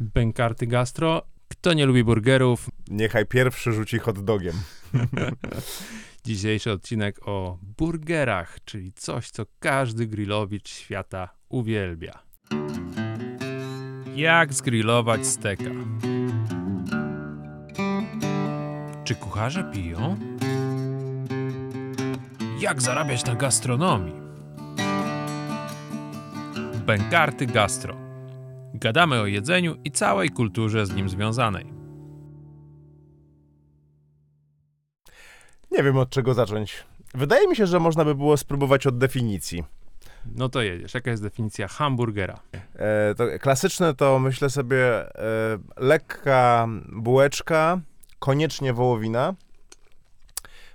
Bękarty Gastro. Kto nie lubi burgerów? Niechaj pierwszy rzuci hot dogiem. Dzisiejszy odcinek o burgerach, czyli coś, co każdy grillowicz świata uwielbia. Jak zgrillować steka? Czy kucharze piją? Jak zarabiać na gastronomii? Bękarty Gastro. Gadamy o jedzeniu i całej kulturze z nim związanej. Nie wiem od czego zacząć. Wydaje mi się, że można by było spróbować od definicji. No to jedziesz. Jaka jest definicja hamburgera? E, to klasyczne to myślę sobie e, lekka bułeczka, koniecznie wołowina.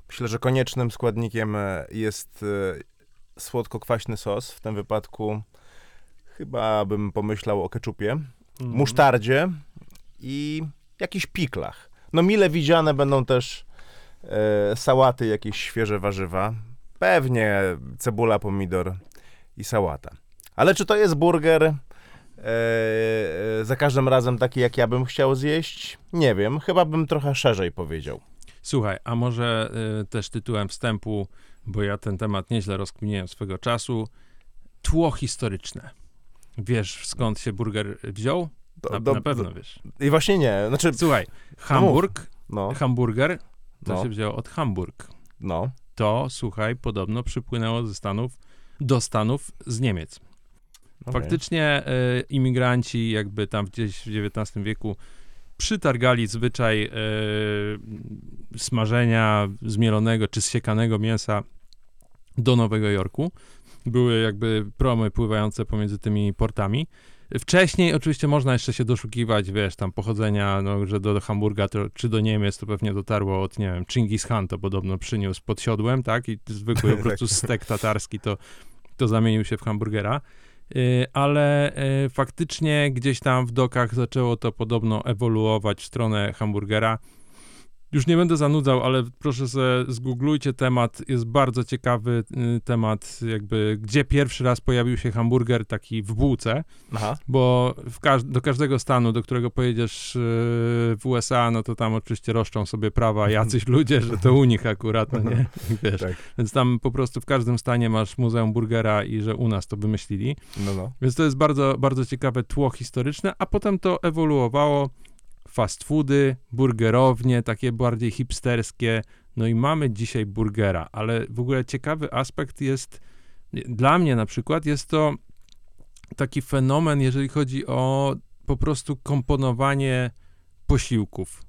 Myślę, że koniecznym składnikiem jest e, słodko-kwaśny sos. W tym wypadku chyba bym pomyślał o keczupie, Mhm. musztardzie i jakichś piklach. No mile widziane będą też e, sałaty, jakieś świeże warzywa. Pewnie cebula, pomidor i sałata. Ale czy to jest burger e, e, za każdym razem taki, jak ja bym chciał zjeść? Nie wiem. Chyba bym trochę szerzej powiedział. Słuchaj, a może y, też tytułem wstępu, bo ja ten temat nieźle rozkminiłem swego czasu, tło historyczne. Wiesz, skąd się burger wziął? Do- Na, do- na pewno wiesz. I właśnie nie. Znaczy, Słuchaj, Hamburg, no, hamburger, to No. się wzięło od Hamburg. no. To, słuchaj, podobno przypłynęło ze Stanów, do Stanów z Niemiec. okej. Faktycznie y, imigranci jakby tam gdzieś w XIX wieku przytargali zwyczaj y, smażenia zmielonego czy zsiekanego mięsa do Nowego Jorku. Były jakby promy pływające pomiędzy tymi portami. Wcześniej oczywiście można jeszcze się doszukiwać, wiesz, tam pochodzenia, no, że do Hamburga to, czy do Niemiec to pewnie dotarło od, nie wiem, Chingis Khan to podobno przyniósł pod siodłem, tak? I zwykły po prostu stek tatarski to, to zamienił się w hamburgera. Y, ale y, faktycznie gdzieś tam w dokach zaczęło to podobno ewoluować w stronę hamburgera. Już nie będę zanudzał, ale proszę sobie zgooglujcie temat. Jest bardzo ciekawy y, temat, jakby gdzie pierwszy raz pojawił się hamburger taki w bułce, Aha. bo każ- do każdego stanu, do którego pojedziesz y, w USA, no to tam oczywiście roszczą sobie prawa jacyś ludzie, że to u nich akurat, no nie? Wiesz. Tak. Więc tam po prostu w każdym stanie masz muzeum burgera i że u nas to wymyślili. No, no. Więc to jest bardzo, bardzo ciekawe tło historyczne, a potem to ewoluowało. Fast foody, burgerownie, takie bardziej hipsterskie. No i mamy dzisiaj burgera, ale w ogóle ciekawy aspekt jest, dla mnie na przykład, jest to taki fenomen, jeżeli chodzi o po prostu komponowanie posiłków,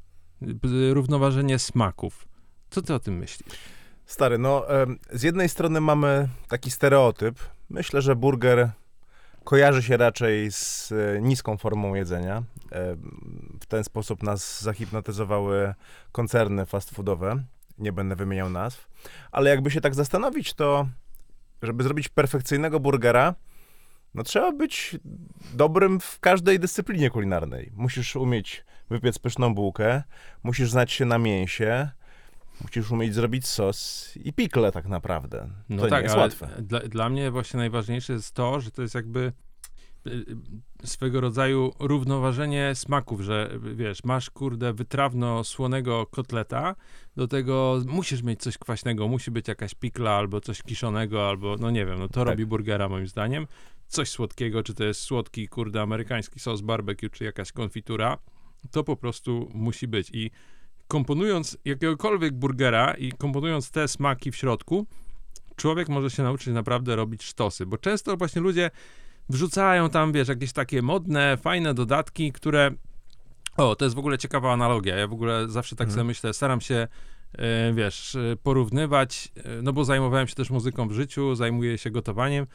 równoważenie smaków. Co ty o tym myślisz? Stary, no z jednej strony mamy taki stereotyp. Myślę, że burger kojarzy się raczej z e, niską formą jedzenia. Em, W ten sposób nas zahipnotyzowały koncerny fast foodowe. Nie będę wymieniał nazw. Ale jakby się tak zastanowić, to żeby zrobić perfekcyjnego burgera, no trzeba być dobrym w każdej dyscyplinie kulinarnej. Musisz umieć wypiec pyszną bułkę, musisz znać się na mięsie, Musisz umieć zrobić sos i pikle tak naprawdę. to nie jest łatwe. Dla, dla mnie właśnie najważniejsze jest to, że to jest jakby y, y, swego rodzaju równoważenie smaków, że y, wiesz, masz kurde wytrawno słonego kotleta, do tego musisz mieć coś kwaśnego, musi być jakaś pikla albo coś kiszonego, albo no nie wiem, no to Tak. robi burgera moim zdaniem. Coś słodkiego, czy to jest słodki kurde amerykański sos barbecue, czy jakaś konfitura, to po prostu musi być i komponując jakiegokolwiek burgera i komponując te smaki w środku, człowiek może się nauczyć naprawdę robić sztosy, bo często właśnie ludzie wrzucają tam, wiesz, jakieś takie modne, fajne dodatki, które... O, to jest w ogóle ciekawa analogia. Ja w ogóle zawsze tak Mhm. sobie myślę, staram się, e, wiesz, porównywać, e, no bo zajmowałem się też muzyką w życiu, zajmuję się gotowaniem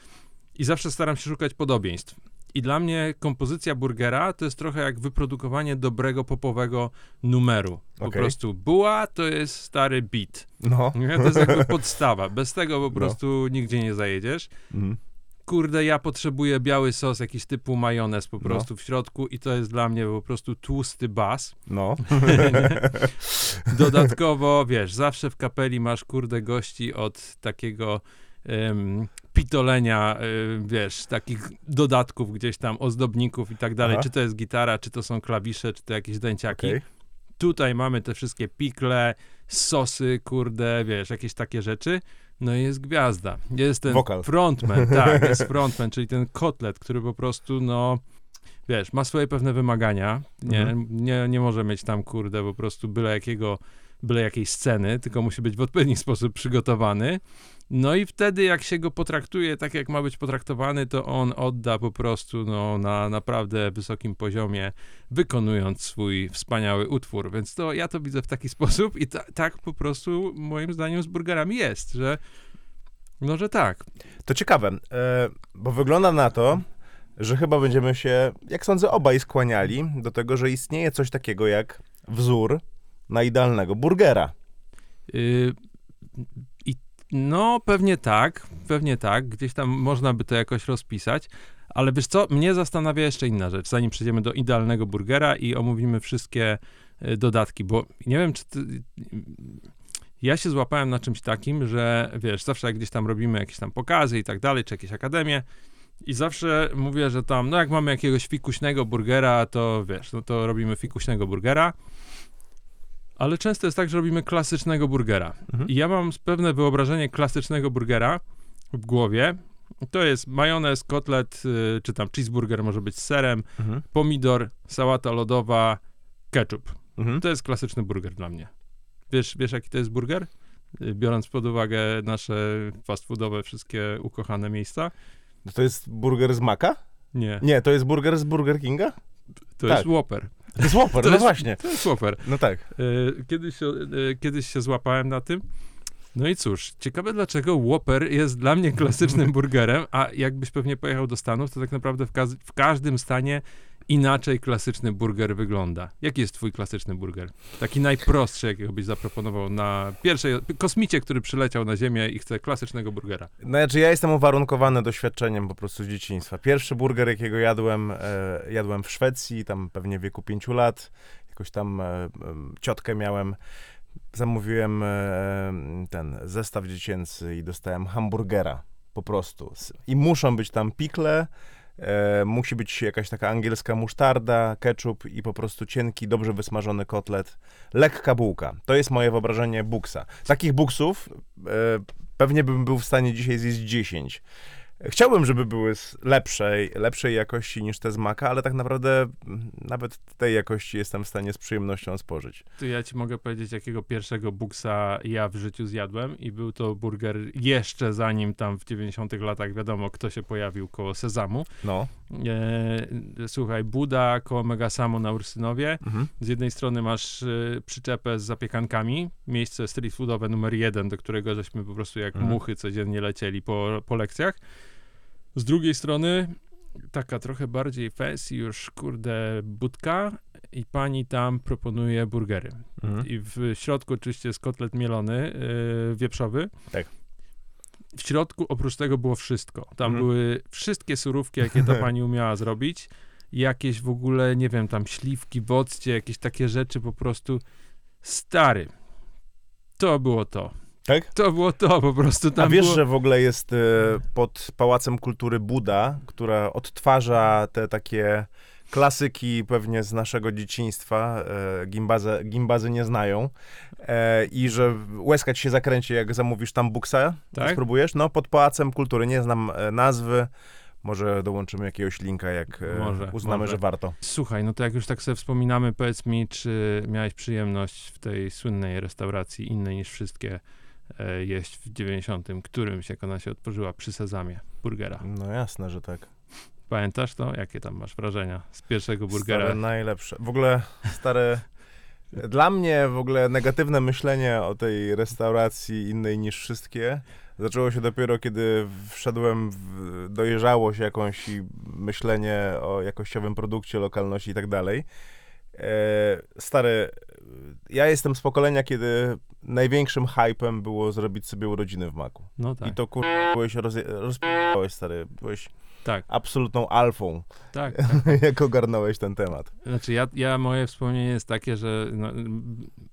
i zawsze staram się szukać podobieństw. I dla mnie kompozycja burgera to jest trochę jak wyprodukowanie dobrego popowego numeru. Po Okej. prostu buła to jest stary beat. No. To jest jakby podstawa. Bez tego po No. prostu nigdzie nie zajedziesz. Mhm. Kurde, ja potrzebuję biały sos, jakiś typu majonez po No. prostu w środku i to jest dla mnie po prostu tłusty bas. No. Dodatkowo, wiesz, zawsze w kapeli masz kurde gości od takiego em, pitolenia, y, wiesz, takich dodatków gdzieś tam, ozdobników i tak dalej. Aha. Czy to jest gitara, czy to są klawisze, czy to jakieś dęciaki. Okej. Tutaj mamy te wszystkie pikle, sosy, kurde, wiesz, jakieś takie rzeczy. No i jest gwiazda. Jest ten Wokal. frontman, tak, jest frontman, czyli ten kotlet, który po prostu, no, wiesz, ma swoje pewne wymagania. Nie, Mhm. nie, nie może mieć tam, kurde, po prostu byle jakiego, byle jakiej sceny, tylko musi być w odpowiedni sposób przygotowany. No i wtedy, jak się go potraktuje tak, jak ma być potraktowany, to on odda po prostu, no, na naprawdę wysokim poziomie, wykonując swój wspaniały utwór. Więc to ja to widzę w taki sposób i ta, tak po prostu moim zdaniem z burgerami jest, że no, że tak. To ciekawe, e, bo wygląda na to, że chyba będziemy się, jak sądzę, obaj skłaniali do tego, że istnieje coś takiego jak wzór na idealnego burgera. Y, I no, pewnie tak, pewnie tak. Gdzieś tam można by to jakoś rozpisać. Ale wiesz co, mnie zastanawia jeszcze inna rzecz, zanim przejdziemy do idealnego burgera i omówimy wszystkie y, dodatki, bo nie wiem, czy ty, ja się złapałem na czymś takim, że wiesz, zawsze jak gdzieś tam robimy jakieś tam pokazy i tak dalej, czy jakieś akademie i zawsze mówię, że tam, no jak mamy jakiegoś fikuśnego burgera, to wiesz, no to robimy fikuśnego burgera, ale często jest tak, że robimy klasycznego burgera. Mhm. I ja mam pewne wyobrażenie klasycznego burgera w głowie. To jest majonez, kotlet, y, czy tam cheeseburger może być z serem, Mhm. pomidor, sałata lodowa, ketchup. Mhm. To jest klasyczny burger dla mnie. Wiesz, wiesz jaki to jest burger? Y, Biorąc pod uwagę nasze fast foodowe wszystkie ukochane miejsca? To jest burger z Maka? Nie, Nie, to jest burger z Burger Kinga? to tak. jest Whopper. To jest To no jest- właśnie. To jest Whopper. No tak. Y, Kiedyś, się- y, kiedyś się złapałem na tym. No i cóż, ciekawe dlaczego Whopper jest dla mnie klasycznym burgerem, a jakbyś pewnie pojechał do Stanów, to tak naprawdę w, kaz- w każdym stanie inaczej klasyczny burger wygląda. Jaki jest twój klasyczny burger? Taki najprostszy, jakiego byś zaproponował na pierwszej kosmicie, który przyleciał na Ziemię i chce klasycznego burgera. Znaczy, ja jestem uwarunkowany doświadczeniem po prostu z dzieciństwa. Pierwszy burger, jakiego jadłem, e, jadłem w Szwecji, tam pewnie w wieku pięciu lat. Jakoś tam e, ciotkę miałem. Zamówiłem e, ten zestaw dziecięcy i dostałem hamburgera. Po prostu. I muszą być tam pikle, e, musi być jakaś taka angielska musztarda, ketchup i po prostu cienki, dobrze wysmażony kotlet. Lekka bułka. To jest moje wyobrażenie buksa. Takich buksów e, pewnie bym był w stanie dzisiaj zjeść 10. Chciałbym, żeby były z lepszej, lepszej jakości niż te z Maka, ale tak naprawdę mm, nawet tej jakości jestem w stanie z przyjemnością spożyć. To ja ci mogę powiedzieć, jakiego pierwszego buksa ja w życiu zjadłem i był to burger jeszcze zanim tam w 90 latach wiadomo, kto się pojawił koło Sezamu. No. E, słuchaj, Buda koło Megasamu na Ursynowie. Mhm. Z jednej strony masz e, przyczepę z zapiekankami, miejsce street foodowe numer jeden, do którego żeśmy po prostu jak Mhm. muchy codziennie lecieli po, po lekcjach. Z drugiej strony taka trochę bardziej fancy już, kurde, budka i pani tam proponuje burgery. Mhm. I w środku oczywiście jest kotlet mielony, yy, wieprzowy. Tak. W środku oprócz tego było wszystko. Tam Mhm. były wszystkie surówki, jakie ta pani umiała zrobić. Jakieś w ogóle, nie wiem, tam śliwki, woccie, jakieś takie rzeczy po prostu. Stary. To było to. Tak? To było to po prostu. Tam A wiesz, było... że w ogóle jest e, pod Pałacem Kultury Buda, która odtwarza te takie klasyki pewnie z naszego dzieciństwa, e, gimbazy, gimbazy nie znają e, i że łezka ci się zakręci, jak zamówisz tam buksa, Tak? spróbujesz, no pod Pałacem Kultury, nie znam e, nazwy, może dołączymy jakiegoś linka, jak Może, uznamy, może. że warto. Słuchaj, no to jak już tak sobie wspominamy, powiedz mi, czy miałeś przyjemność w tej słynnej restauracji, innej niż wszystkie, jeść w 90. którymś, jak ona się otworzyła przy Sezamie, burgera. No jasne, że tak. Pamiętasz to? Jakie tam masz wrażenia z pierwszego burgera? Stare najlepsze. W ogóle stare. Dla mnie w ogóle negatywne myślenie o tej restauracji innej niż wszystkie zaczęło się dopiero, kiedy wszedłem w dojrzałość jakąś i myślenie o jakościowym produkcie, lokalności i tak dalej. E, stary, ja jestem z pokolenia, kiedy największym hypem było zrobić sobie urodziny w Maku. No tak, I to kur... byłeś rozp***ałeś, stary. Byłeś tak, absolutną alfą, tak. jak ogarnąłeś ten temat. Znaczy ja, ja moje wspomnienie jest takie, że no,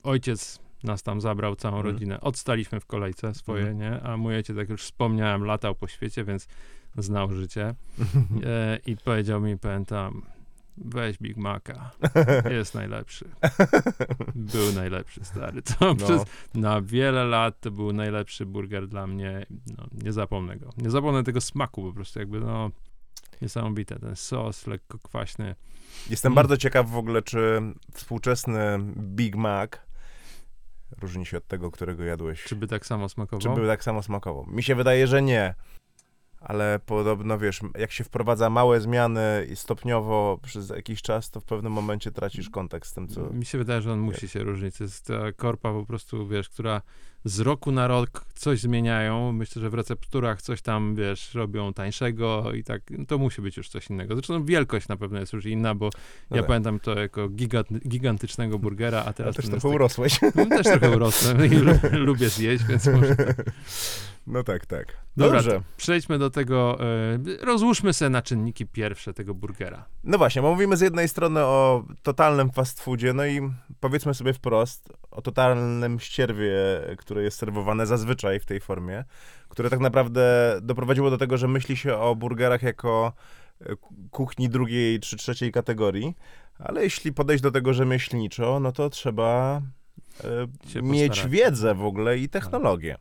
ojciec nas tam zabrał, całą Mhm. rodzinę. Odstaliśmy w kolejce swoje, Mhm. nie? A mój ojciec, jak już wspomniałem, latał po świecie, więc znał życie. E, I powiedział mi, pamiętam, weź Big Maca, jest najlepszy. Był najlepszy, stary. To No. przez, na wiele lat to był najlepszy burger dla mnie. No, nie zapomnę go. Nie zapomnę tego smaku po prostu, jakby no niesamowite. Ten sos lekko kwaśny. Jestem Mm. bardzo ciekaw w ogóle, czy współczesny Big Mac różni się od tego, którego jadłeś. Czy by tak samo smakował? Czy by tak samo smakował? Mi się wydaje, że nie. Ale podobno, wiesz, jak się wprowadza małe zmiany i stopniowo przez jakiś czas, to w pewnym momencie tracisz kontakt z tym, co... Mi się wydaje, że on musi się różnić. To jest ta korpa po prostu, wiesz, która z roku na rok coś zmieniają. Myślę, że w recepturach coś tam, wiesz, robią tańszego i tak, no to musi być już coś innego. Zresztą wielkość na pewno jest już inna, bo No ja tak. pamiętam to jako gigant, gigantycznego burgera, a teraz też ten trochę jest urosłeś. no, też trochę urosłem i lu- lubię zjeść, więc może tak. No tak, tak. Dobra, Dobrze. Przejdźmy do tego, e, rozłóżmy sobie na czynniki pierwsze tego burgera. No właśnie, bo mówimy z jednej strony o totalnym fast foodzie, no i powiedzmy sobie wprost o totalnym ścierwie, które jest serwowane zazwyczaj w tej formie, które tak naprawdę doprowadziło do tego, że myśli się o burgerach jako e, kuchni drugiej czy trzeciej kategorii, ale jeśli podejść do tego rzemieślniczo, no to trzeba e, mieć postarać. wiedzę w ogóle i technologię.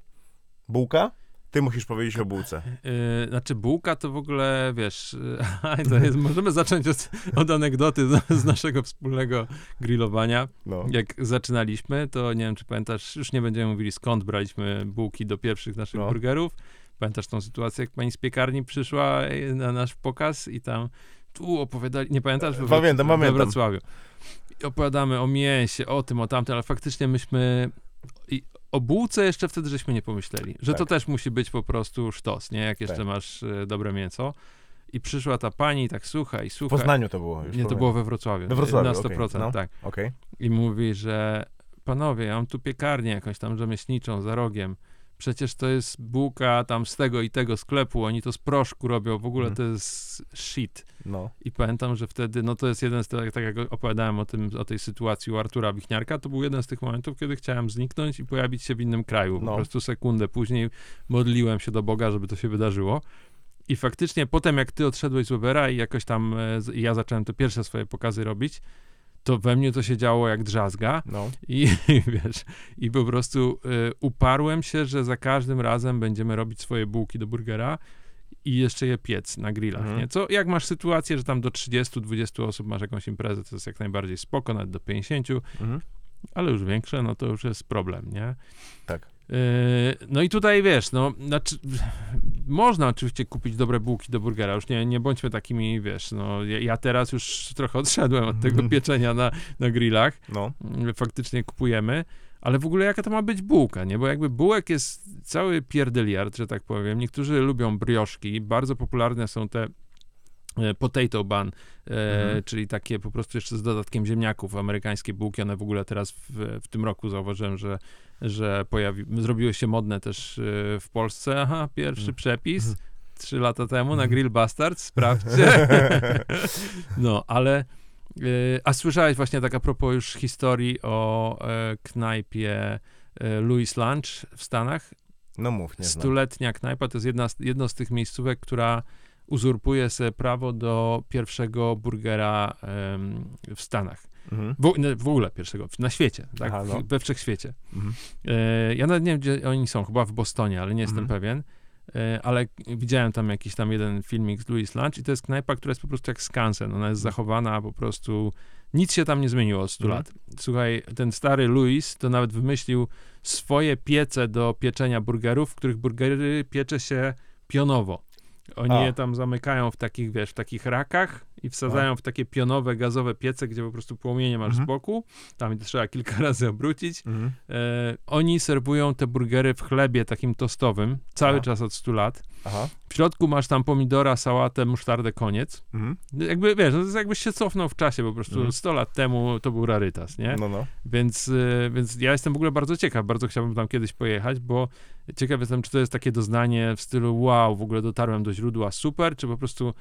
Bułka? Ty musisz powiedzieć o bułce. Yy, znaczy bułka to w ogóle, wiesz, to jest, możemy zacząć od, od anegdoty z, z naszego wspólnego grillowania. No. Jak zaczynaliśmy, to nie wiem, czy pamiętasz, już nie będziemy mówili skąd braliśmy bułki do pierwszych naszych No. burgerów. Pamiętasz tą sytuację, jak pani z piekarni przyszła yy, na nasz pokaz i tam tu opowiadali, nie pamiętasz? We, Pamiętam, We pamiętam. Wrocławiu. I opowiadamy o mięsie, o tym, o tamtym, ale faktycznie myśmy i o bułce jeszcze wtedy żeśmy nie pomyśleli, że to Tak. też musi być po prostu sztos, nie? Jak jeszcze Tak. masz e, dobre mięso. I przyszła ta pani i tak słucha i W. Poznaniu to było już. Nie, to pamiętam. było we Wrocławiu. We Wrocławiu, Na 100%, okej, no. tak. Okej. I mówi, że panowie, ja mam tu piekarnię jakąś tam rzemieślniczą za rogiem. Przecież to jest bułka tam z tego i tego sklepu, oni to z proszku robią, w ogóle Mhm. to jest shit. No. I pamiętam, że wtedy, no to jest jeden z tych, tak jak opowiadałem o, tym, o tej sytuacji u Artura Wichniarka, to był jeden z tych momentów, kiedy chciałem zniknąć i pojawić się w innym kraju. Po No. prostu sekundę później modliłem się do Boga, żeby to się wydarzyło. I faktycznie potem, jak ty odszedłeś z Webera i jakoś tam e, ja zacząłem te pierwsze swoje pokazy robić, to we mnie to się działo jak drzazga. No. I wiesz, i po prostu y, uparłem się, że za każdym razem będziemy robić swoje bułki do burgera i jeszcze je piec na grillach, Mhm. nie? Co, jak masz sytuację, że tam do 30-20 osób masz jakąś imprezę, to jest jak najbardziej spoko, nawet do 50, Mhm. ale już większe, no to już jest problem, nie? Tak. Yy, no i tutaj wiesz, no, znaczy, można oczywiście kupić dobre bułki do burgera, już nie, nie bądźmy takimi, wiesz, no, ja, ja teraz już trochę odszedłem od tego Mhm. pieczenia na, na grillach, No. faktycznie kupujemy, ale w ogóle jaka to ma być bułka, nie? Bo jakby bułek jest cały pierdeliard, że tak powiem. Niektórzy lubią brioszki, bardzo popularne są te potato bun, e, Mhm. czyli takie po prostu jeszcze z dodatkiem ziemniaków, amerykańskie bułki, one w ogóle teraz w, w tym roku zauważyłem, że, że pojawi, zrobiły się modne też e, w Polsce. Aha, pierwszy Mhm. przepis. Trzy lata temu na Grill Bastards, sprawdźcie. no, ale a słyszałeś właśnie tak a propos już historii o e, knajpie e, Louis Lunch w Stanach? No mów, nie znam. Stuletnia knajpa to jest jedna jedno z tych miejscówek, która uzurpuje sobie prawo do pierwszego burgera w Stanach. Mhm. W, nie, w ogóle pierwszego, na świecie, tak? Aha, no. We wszechświecie. Mhm. E, ja nawet nie wiem, gdzie oni są, chyba w Bostonie, ale nie jestem Mhm. pewien. E, ale widziałem tam jakiś tam jeden filmik z Louis Lunch i to jest knajpa, która jest po prostu jak skansen. Ona jest zachowana po prostu, nic się tam nie zmieniło od 100 Mhm. lat. Słuchaj, ten stary Louis to nawet wymyślił swoje piece do pieczenia burgerów, w których burgery piecze się pionowo. Oni A. je tam zamykają w takich, wiesz, w takich rakach i wsadzają w takie pionowe, gazowe piece, gdzie po prostu płomienie masz Mhm. z boku. Tam trzeba kilka razy obrócić. Mhm. E, oni serwują te burgery w chlebie takim tostowym, cały Aha. czas od 100 lat. Aha. W środku masz tam pomidora, sałatę, musztardę, koniec. Mhm. Jakby, wiesz, no to jest jakbyś się cofnął w czasie, po prostu Mhm. 100 lat temu to był rarytas, nie? No, no. Więc, e, więc ja jestem w ogóle bardzo ciekaw, bardzo chciałbym tam kiedyś pojechać, bo ciekaw jestem, czy to jest takie doznanie w stylu wow, w ogóle dotarłem do źródła, super, czy po prostu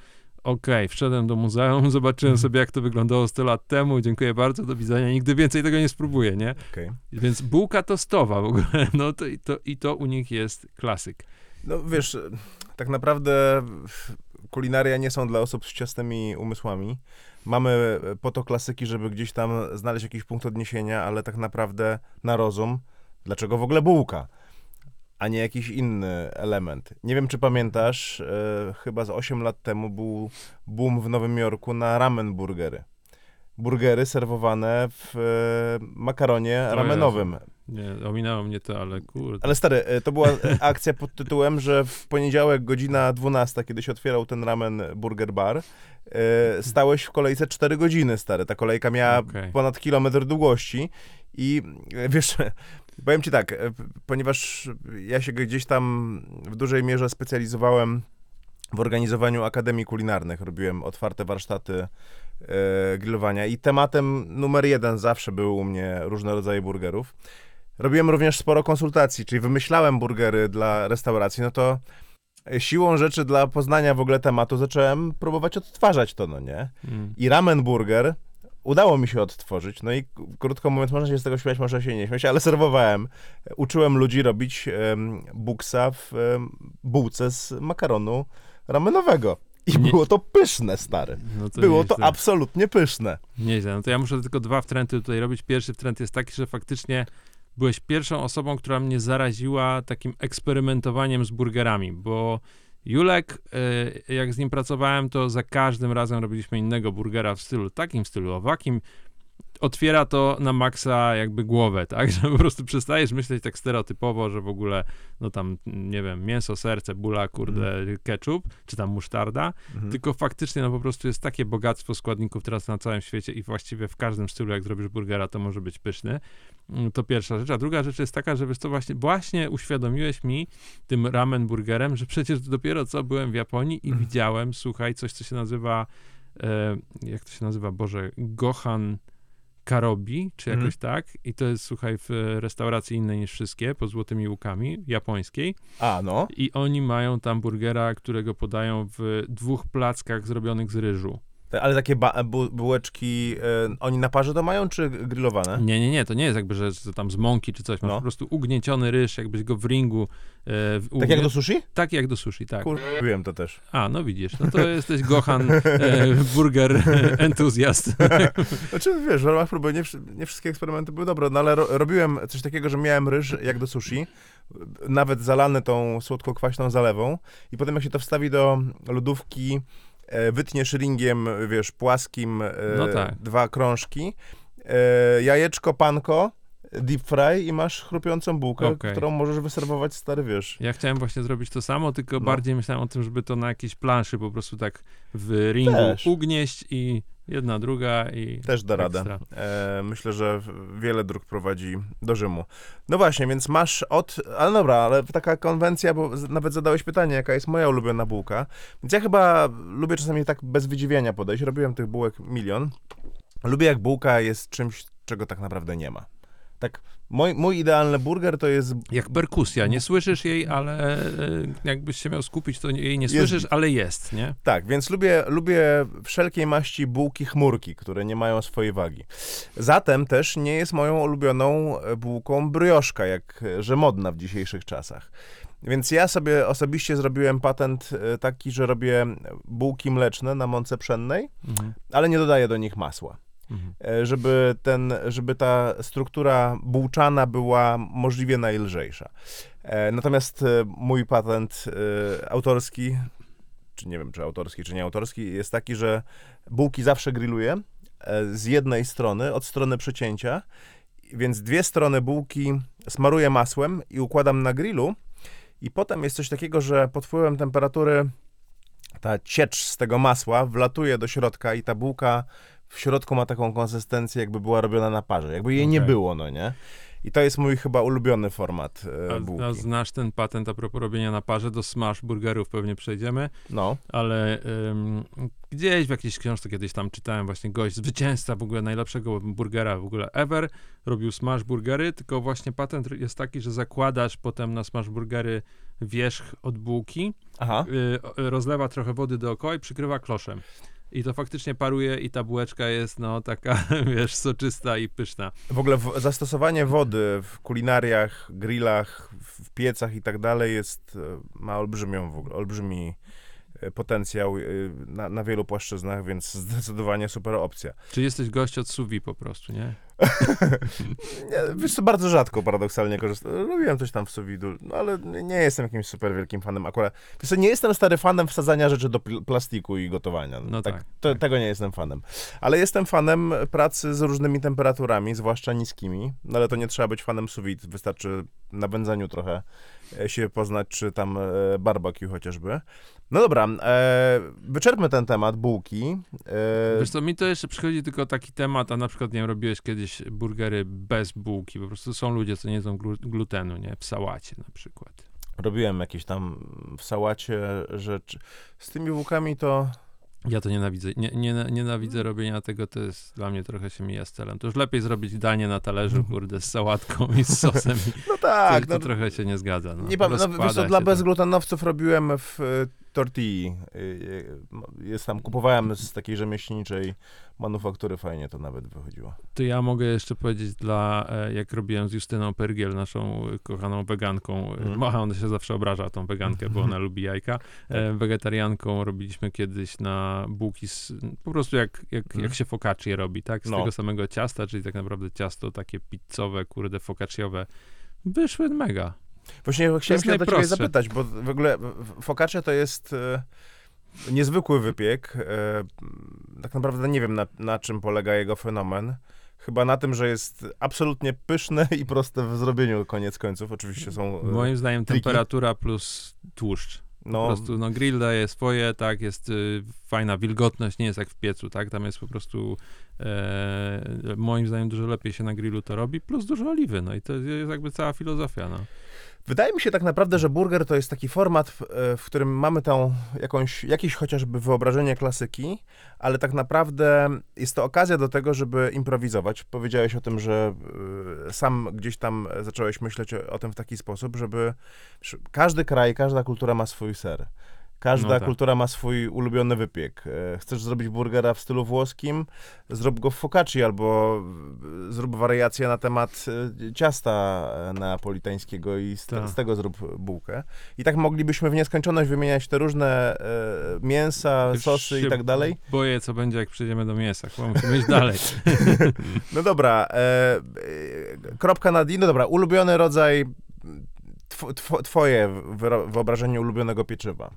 okej, wszedłem do muzeum, zobaczyłem Mhm. sobie, jak to wyglądało 100 lat temu, dziękuję bardzo, do widzenia, nigdy więcej tego nie spróbuję, nie? Okej. Więc bułka tostowa w ogóle, no to, i to, i to u nich jest klasyk. No wiesz, tak naprawdę kulinaria nie są dla osób z ciasnymi umysłami. Mamy po to klasyki, żeby gdzieś tam znaleźć jakiś punkt odniesienia, ale tak naprawdę na rozum, dlaczego w ogóle bułka, a nie jakiś inny element. Nie wiem, czy pamiętasz, e, chyba z 8 lat temu był boom w Nowym Jorku na ramen burgery. Burgery serwowane w e, makaronie ramenowym. Nie, ominęło mnie to, ale kurde. Ale stary, e, to była akcja pod tytułem, że w poniedziałek godzina 12, kiedy się otwierał ten ramen Burger Bar, e, stałeś w kolejce 4 godziny, stary. Ta kolejka miała Okej. ponad kilometr długości i e, wiesz, powiem ci tak, e, ponieważ ja się gdzieś tam w dużej mierze specjalizowałem w organizowaniu akademii kulinarnych, robiłem otwarte warsztaty e, grillowania i tematem numer jeden zawsze były u mnie różne rodzaje burgerów. Robiłem również sporo konsultacji, czyli wymyślałem burgery dla restauracji, no to siłą rzeczy dla poznania w ogóle tematu zacząłem próbować odtwarzać to, no nie? Mm. I ramen burger udało mi się odtworzyć, no i krótko mówiąc, można się z tego śmiać, można się nie śmiać, ale serwowałem. Uczyłem ludzi robić em, buksa w em, bułce z makaronu ramenowego. I Nie- było to pyszne, stary. No to Było to nieźle. absolutnie pyszne. Nieźle. No to ja muszę tylko dwa wtręty tutaj robić. Pierwszy wtręt jest taki, że faktycznie byłeś pierwszą osobą, która mnie zaraziła takim eksperymentowaniem z burgerami, bo Julek, e, jak z nim pracowałem, to za każdym razem robiliśmy innego burgera w stylu takim, w stylu owakim. Otwiera to na maksa jakby głowę, tak? Że po prostu przestajesz myśleć tak stereotypowo, że w ogóle, no tam, nie wiem, mięso, serce, bula, kurde, ketchup, czy tam musztarda, Mhm. tylko faktycznie no po prostu jest takie bogactwo składników teraz na całym świecie i właściwie w każdym stylu, jak zrobisz burgera, to może być pyszny. Mm, To pierwsza rzecz. A druga rzecz jest taka, że wiesz co, właśnie, właśnie uświadomiłeś mi tym ramen burgerem, że przecież dopiero co byłem w Japonii i Mhm. widziałem, słuchaj, coś, co się nazywa, e, jak to się nazywa, Boże, Gohan Karobi, czy Mhm. jakoś tak. I to jest, słuchaj, w restauracji innej niż wszystkie, pod Złotymi Łukami, japońskiej. A, no. I oni mają tam burgera, którego podają w dwóch plackach zrobionych z ryżu. Ale takie bu- bułeczki, e, oni na parze to mają, czy grillowane? Nie, nie, nie, to nie jest jakby, że tam z mąki czy coś. Masz No. po prostu ugnieciony ryż, jakbyś go w ringu. E, w- Tak jak do sushi? tak jak do sushi, tak. Kur... Wiem to też. A, no widzisz, no to jesteś Gohan e, burger entuzjast. Znaczy, wiesz, w ramach próby nie, nie wszystkie eksperymenty były dobre, no ale ro, robiłem coś takiego, że miałem ryż jak do sushi, nawet zalany tą słodko-kwaśną zalewą i potem jak się to wstawi do lodówki, wytniesz ringiem, wiesz, płaskim, e, No tak. dwa krążki, e, jajeczko, panko, deep fry i masz chrupiącą bułkę, Okej. którą możesz wyserwować stary, wiesz. Ja chciałem właśnie zrobić to samo, tylko No. bardziej myślałem o tym, żeby to na jakiejś planszy po prostu tak w ringu Też. ugnieść i jedna, druga i Też da radę. E, myślę, że wiele dróg prowadzi do Rzymu. No właśnie, więc masz od... Ale dobra, ale taka konwencja, bo nawet zadałeś pytanie, jaka jest moja ulubiona bułka. Więc ja chyba lubię czasami tak bez wydziwienia podejść. Robiłem tych bułek milion. Lubię jak bułka jest czymś, czego tak naprawdę nie ma. Tak, mój, mój idealny burger to jest... Jak perkusja, nie słyszysz jej, ale e, jakbyś się miał skupić, to jej nie Jest- słyszysz, ale jest, nie? Tak, więc lubię, lubię wszelkiej maści bułki chmurki, które nie mają swojej wagi. Zatem też nie jest moją ulubioną e, bułką brioszka, jak e, modna w dzisiejszych czasach. Więc ja sobie osobiście zrobiłem patent taki, że robię bułki mleczne na mące pszennej, Mhm. ale nie dodaję do nich masła. Mhm. Żeby, ten, żeby ta struktura bułczana była możliwie najlżejsza. E, Natomiast e, mój patent autorski, czy nie wiem, czy autorski, czy nie autorski, jest taki, że bułki zawsze grilluję z jednej strony, od strony przecięcia, więc dwie strony bułki smaruję masłem i układam na grillu i potem jest coś takiego, że pod wpływem temperatury ta ciecz z tego masła wlatuje do środka i ta bułka w środku ma taką konsystencję, jakby była robiona na parze, jakby jej nie Okej. było, no nie? I to jest mój chyba ulubiony format e, A, bułki. a znasz ten patent a propos robienia na parze, do smash burgerów pewnie przejdziemy, No, ale ym, gdzieś w jakiejś książce kiedyś tam czytałem właśnie gość, zwycięzca w ogóle najlepszego burgera w ogóle ever, robił smash burgery, tylko właśnie patent jest taki, że zakładasz potem na smash burgery wierzch od bułki, y, rozlewa trochę wody dookoła i przykrywa kloszem. I to faktycznie paruje i ta bułeczka jest, no, taka, wiesz, soczysta i pyszna. W ogóle w, zastosowanie wody w kulinariach, grillach, w piecach i tak dalej jest, e, ma olbrzymią w ogóle, olbrzymi e, potencjał e, na, na wielu płaszczyznach, więc zdecydowanie super opcja. Czy jesteś gość od suwi po prostu, nie? Wiesz co, bardzo rzadko paradoksalnie korzystam. Robiłem coś tam w suwidu, no ale nie jestem jakimś super wielkim fanem akurat. Wiesz co, nie jestem stary fanem wsadzania rzeczy do pl- plastiku i gotowania. No tak, to, tak. Tego nie jestem fanem. Ale jestem fanem pracy z różnymi temperaturami, zwłaszcza niskimi. No ale to nie trzeba być fanem suwit. Wystarczy na wędzeniu trochę e, się poznać, czy tam e, barbecue chociażby. No dobra, e, wyczerpmy ten temat, bułki. E, Wiesz co, mi to jeszcze przychodzi tylko taki temat, a na przykład, nie wiem, robiłeś kiedyś burgery bez bułki, po prostu są ludzie, co nie jedzą glu- glutenu, nie? W sałacie na przykład. Robiłem jakieś tam w sałacie rzeczy. Z tymi bułkami to... Ja to nienawidzę. Nie, nie, nienawidzę robienia tego, to jest dla mnie trochę się mija z celem. To już lepiej zrobić danie na talerzu, kurde, z sałatką i z sosem. I No to, tak, to no, trochę się nie zgadza. No. nie pamiętam, no, dla to. bezglutenowców robiłem w tortilli. E, e, Jest tam, kupowałem z takiej rzemieślniczej manufaktury, fajnie to nawet wychodziło. To ja mogę jeszcze powiedzieć dla, e, jak robiłem z Justyną Pergiel, naszą kochaną weganką, Mhm. mm. ona się zawsze obraża tą wegankę, bo ona lubi jajka, e, wegetarianką robiliśmy kiedyś na bułki, z, po prostu jak, jak, Mhm. jak się focaccie robi, tak, z No. tego samego ciasta, czyli tak naprawdę ciasto takie pizzowe, kurde, focacciowe, wyszły mega. Właśnie chciałem się o to ciebie zapytać, bo w ogóle focaccia to jest e, niezwykły wypiek. E, tak naprawdę nie wiem, na, na czym polega jego fenomen. Chyba na tym, że jest absolutnie pyszne i proste w zrobieniu, koniec końców. Oczywiście są... e, Moim zdaniem triki. temperatura plus tłuszcz. Po no, prostu, no grill daje swoje, tak, jest y, fajna wilgotność, nie jest jak w piecu, tak, tam jest po prostu e, moim zdaniem dużo lepiej się na grillu to robi, plus dużo oliwy, no i to jest jakby cała filozofia, no. Wydaje mi się tak naprawdę, że burger to jest taki format, w, e, w którym mamy tą jakąś, jakieś chociażby wyobrażenie klasyki, ale tak naprawdę jest to okazja do tego, żeby improwizować. Powiedziałeś o tym, że e, sam gdzieś tam zacząłeś myśleć o, o tym w taki sposób, żeby że każdy kraj, każda kultura ma swój ser. Każda No tak. kultura ma swój ulubiony wypiek. E, Chcesz zrobić burgera w stylu włoskim? Zrób go w focacci albo zrób wariację na temat e, ciasta neapolitańskiego i z, Tak. z tego zrób bułkę. I tak moglibyśmy w nieskończoność wymieniać te różne e, mięsa, Już sosy i tak dalej. Boję, co będzie, jak przejdziemy do mięsa, chyba musimy iść dalej. No dobra, kropka na D. No dobra, ulubiony rodzaj, tw, tw, twoje wyobrażenie ulubionego pieczywa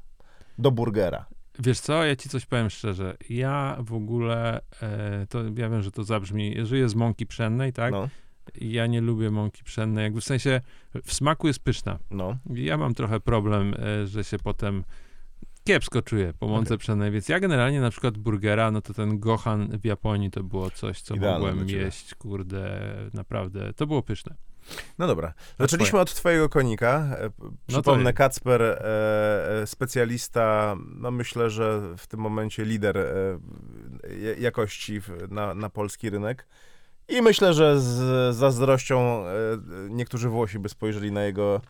do burgera. Wiesz co, ja ci coś powiem szczerze, ja w ogóle, e, to ja wiem, że to zabrzmi, żyję z mąki pszennej, tak, No, ja nie lubię mąki pszennej, jakby w sensie, w smaku jest pyszna, no. Ja mam trochę problem, e, że się potem kiepsko czuję po mące Okej. pszennej, więc ja generalnie na przykład burgera, no to ten gohan w Japonii to było coś, co Idealne mogłem jeść, kurde, naprawdę, to było pyszne. No dobra. Zaczęliśmy od twojego konika. E, p- Przypomnę, No Kacper, e, e, specjalista, no myślę, że w tym momencie lider e, jakości w, na, na polski rynek. I myślę, że z zazdrością e, niektórzy Włosi by spojrzeli na jego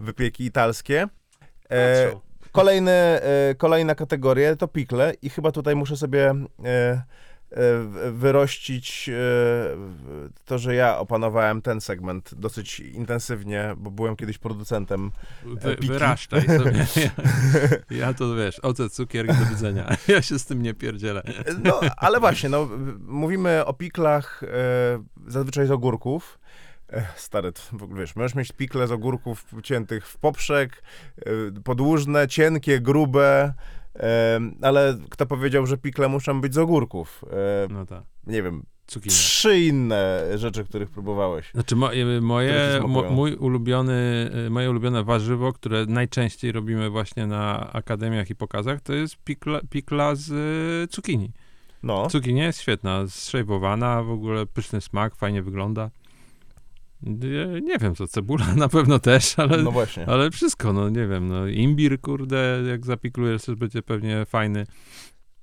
wypieki italskie. E, Kolejny, e, kolejna kategoria to pikle i chyba tutaj muszę sobie wyrościć e, to, że ja opanowałem ten segment dosyć intensywnie, bo byłem kiedyś producentem. Wy, piki. wyraszczaj sobie. Ja, ja to wiesz, ocet, cukier do widzenia. Ja się z tym nie pierdzielę. No, ale właśnie, no, mówimy o piklach e, zazwyczaj z ogórków. E, Stary, w ogóle wiesz, możesz mieć pikle z ogórków ciętych w poprzek, e, podłużne, cienkie, grube, e, ale kto powiedział, że pikle muszą być z ogórków? No tak, nie wiem, cukinia. trzy inne rzeczy, których próbowałeś. Znaczy mo, Które moje, mo, mój ulubiony, e, moje ulubione warzywo, które najczęściej robimy właśnie na akademiach i pokazach, to jest pikla, pikla z e, cukinii. No, Cukinia jest świetna, zszejwowana, w ogóle pyszny smak, fajnie wygląda. Nie, wiem co, cebula na pewno też, ale, no właśnie. ale wszystko, no nie wiem, no imbir, kurde, jak zapiklujesz, też będzie pewnie fajny.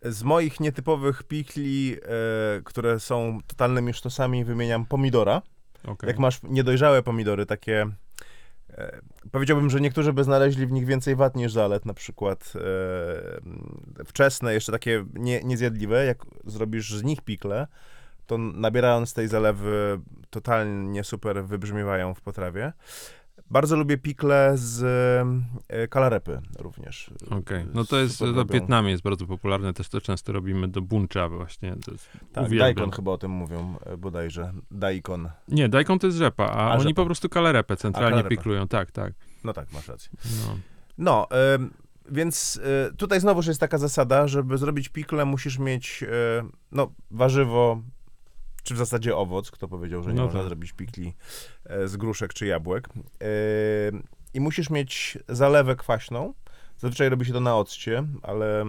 Z moich nietypowych pikli, e, które są totalnymi sztosami, wymieniam pomidora. Okay. Jak masz niedojrzałe pomidory, takie E, Powiedziałbym, że niektórzy by znaleźli w nich więcej wad niż zalet, na przykład e, wczesne, jeszcze takie nie, niezjadliwe, jak zrobisz z nich pikle, to nabierając tej zalewy totalnie super wybrzmiewają w potrawie. Bardzo lubię pikle z e, kalarepy również. Okej, no to jest, to w robią. Wietnamie jest bardzo popularne, też to często robimy do buncza właśnie. To jest, Tak, uwielbiam. daikon chyba o tym mówią e, bodajże. Daikon. Nie, daikon to jest rzepa, a, A, oni rzepa. po prostu kalerepę centralnie piklują, tak, tak. No tak, masz rację. No. No, em, więc e, tutaj znowuż jest taka zasada, żeby zrobić pikle musisz mieć e, no, warzywo, czy w zasadzie owoc, kto powiedział, że nie No można tak. zrobić pikli e, z gruszek czy jabłek. E, I musisz mieć zalewę kwaśną. Zazwyczaj robi się to na occie, ale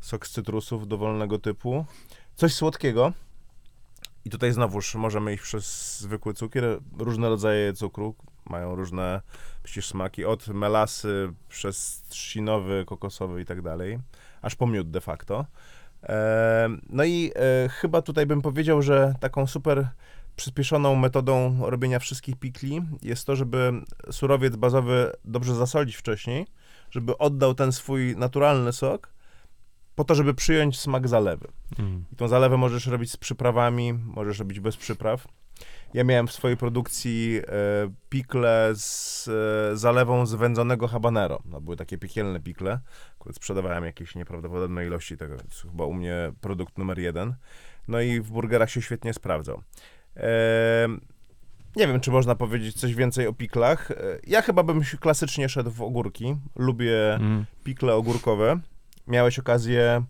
sok z cytrusów dowolnego typu. Coś słodkiego. I tutaj znowuż możemy iść przez zwykły cukier. Różne rodzaje cukru mają różne przecież smaki. Od melasy przez trzcinowy, kokosowy i tak dalej. Aż po miód de facto. No i e, chyba tutaj bym powiedział, że taką super przyspieszoną metodą robienia wszystkich pikli jest to, żeby surowiec bazowy dobrze zasolić wcześniej, żeby oddał ten swój naturalny sok, po to, żeby przyjąć smak zalewy. Mm. I tą zalewę możesz robić z przyprawami, możesz robić bez przypraw. Ja miałem w swojej produkcji e, pikle z e, zalewą z wędzonego habanero. No, były takie piekielne pikle. Akurat sprzedawałem jakieś nieprawdopodobne ilości tego. Jest chyba u mnie produkt numer jeden. No i w burgerach się świetnie sprawdzał. E, nie wiem, czy można powiedzieć coś więcej o piklach. Ja chyba bym klasycznie szedł w ogórki. Lubię Mm. pikle ogórkowe. Miałeś okazję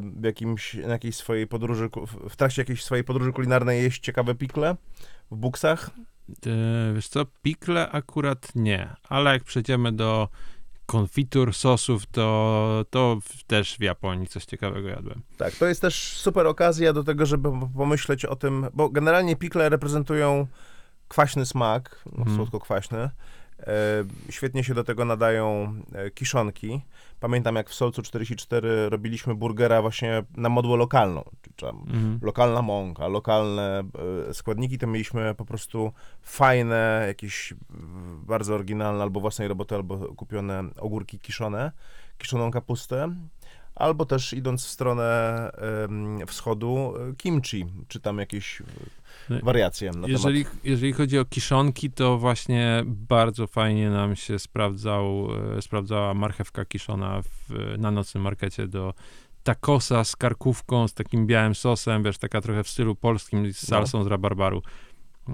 w jakimś, na jakiejś swojej podróży, w- trakcie jakiejś swojej podróży kulinarnej jeść ciekawe pikle w buksach? E, wiesz co, pikle akurat nie, ale jak przejdziemy do konfitur, sosów, to, to też w Japonii coś ciekawego jadłem. Tak, to jest też super okazja do tego, żeby pomyśleć o tym, bo generalnie pikle reprezentują kwaśny smak, no, Mhm. słodko-kwaśny. E, świetnie się do tego nadają e, kiszonki. Pamiętam, jak w Solcu 44 robiliśmy burgera właśnie na modłę lokalną, czyli tam Mhm. lokalna mąka, lokalne e, składniki, to mieliśmy po prostu fajne, jakieś bardzo oryginalne albo własnej roboty, albo kupione ogórki kiszone, kiszoną kapustę, albo też idąc w stronę wschodu e, kimchi, czy tam jakieś e, No, wariacje na Jeżeli, temat... jeżeli chodzi o kiszonki, to właśnie bardzo fajnie nam się sprawdzał, e, sprawdzała marchewka kiszona w, na nocnym markecie do takosa z karkówką, z takim białym sosem, wiesz, taka trochę w stylu polskim, z No. salsą z rabarbaru.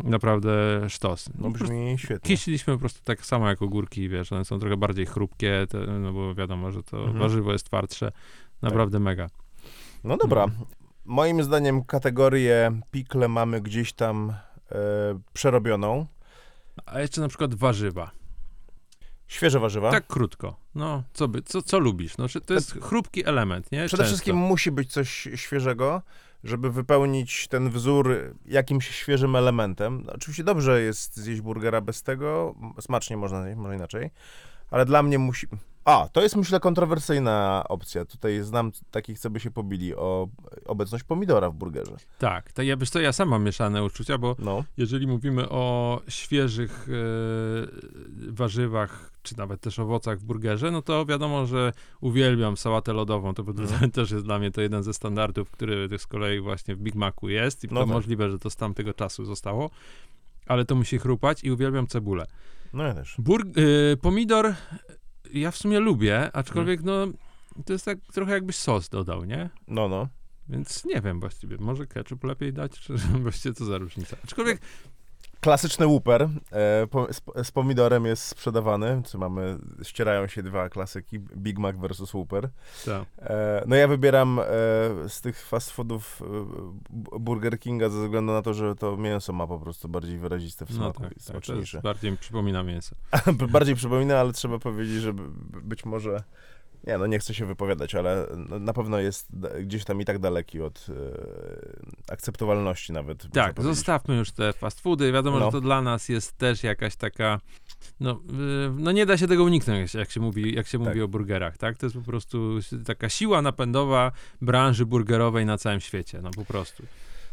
Naprawdę sztos. No brzmi świetnie. Kisiliśmy po prostu tak samo jak ogórki, wiesz, one są trochę bardziej chrupkie, te, no bo wiadomo, że to Mhm. warzywo jest twardsze. Naprawdę mega. No dobra. Mhm. Moim zdaniem kategorię pikle mamy gdzieś tam e, przerobioną. A jeszcze na przykład warzywa. Świeże warzywa. Tak krótko. No, co, by, co, co lubisz? No, to jest chrupki element, nie? Przede Często. wszystkim musi być coś świeżego, żeby wypełnić ten wzór jakimś świeżym elementem. Oczywiście dobrze jest zjeść burgera bez tego, smacznie można zjeść, może inaczej, ale dla mnie musi... A, to jest myślę kontrowersyjna opcja. Tutaj znam takich, co by się pobili o obecność pomidora w burgerze. Tak, to ja, co, ja sam mam mieszane uczucia, bo No, jeżeli mówimy o świeżych e, warzywach, czy nawet też owocach w burgerze, no to wiadomo, że uwielbiam sałatę lodową, to Mhm. też jest dla mnie to jeden ze standardów, który z kolei właśnie w Big Macu jest i No to tak. możliwe, że to z tamtego czasu zostało, ale to musi chrupać i uwielbiam cebulę. no ja też. Y, pomidor ja w sumie lubię, aczkolwiek Mhm. no to jest tak trochę jakbyś sos dodał, nie? No, no. Więc nie wiem właściwie, może ketchup lepiej dać, czy właściwie co za różnica. Aczkolwiek Klasyczny łuper e, z, pomidorem jest sprzedawany. Co mamy, ścierają się dwa klasyki, Big Mac versus łuper. tak. E, no ja wybieram e, z tych fast foodów bu- Burger Kinga ze względu na to, że to mięso ma po prostu bardziej wyraziste w No smaku tak, i tak, smaczniejsze. jest bardziej mi przypomina mięso. bardziej przypomina, ale trzeba powiedzieć, że być może nie, no nie chcę się wypowiadać, ale no, na pewno jest gdzieś tam i tak daleki od e, akceptowalności nawet. Tak, zostawmy już te fast foody. Wiadomo, No. że to dla nas jest też jakaś taka. No, y, no nie da się tego uniknąć, jak się, jak się mówi, jak się Tak. mówi o burgerach, tak? To jest po prostu taka siła napędowa branży burgerowej na całym świecie, no po prostu.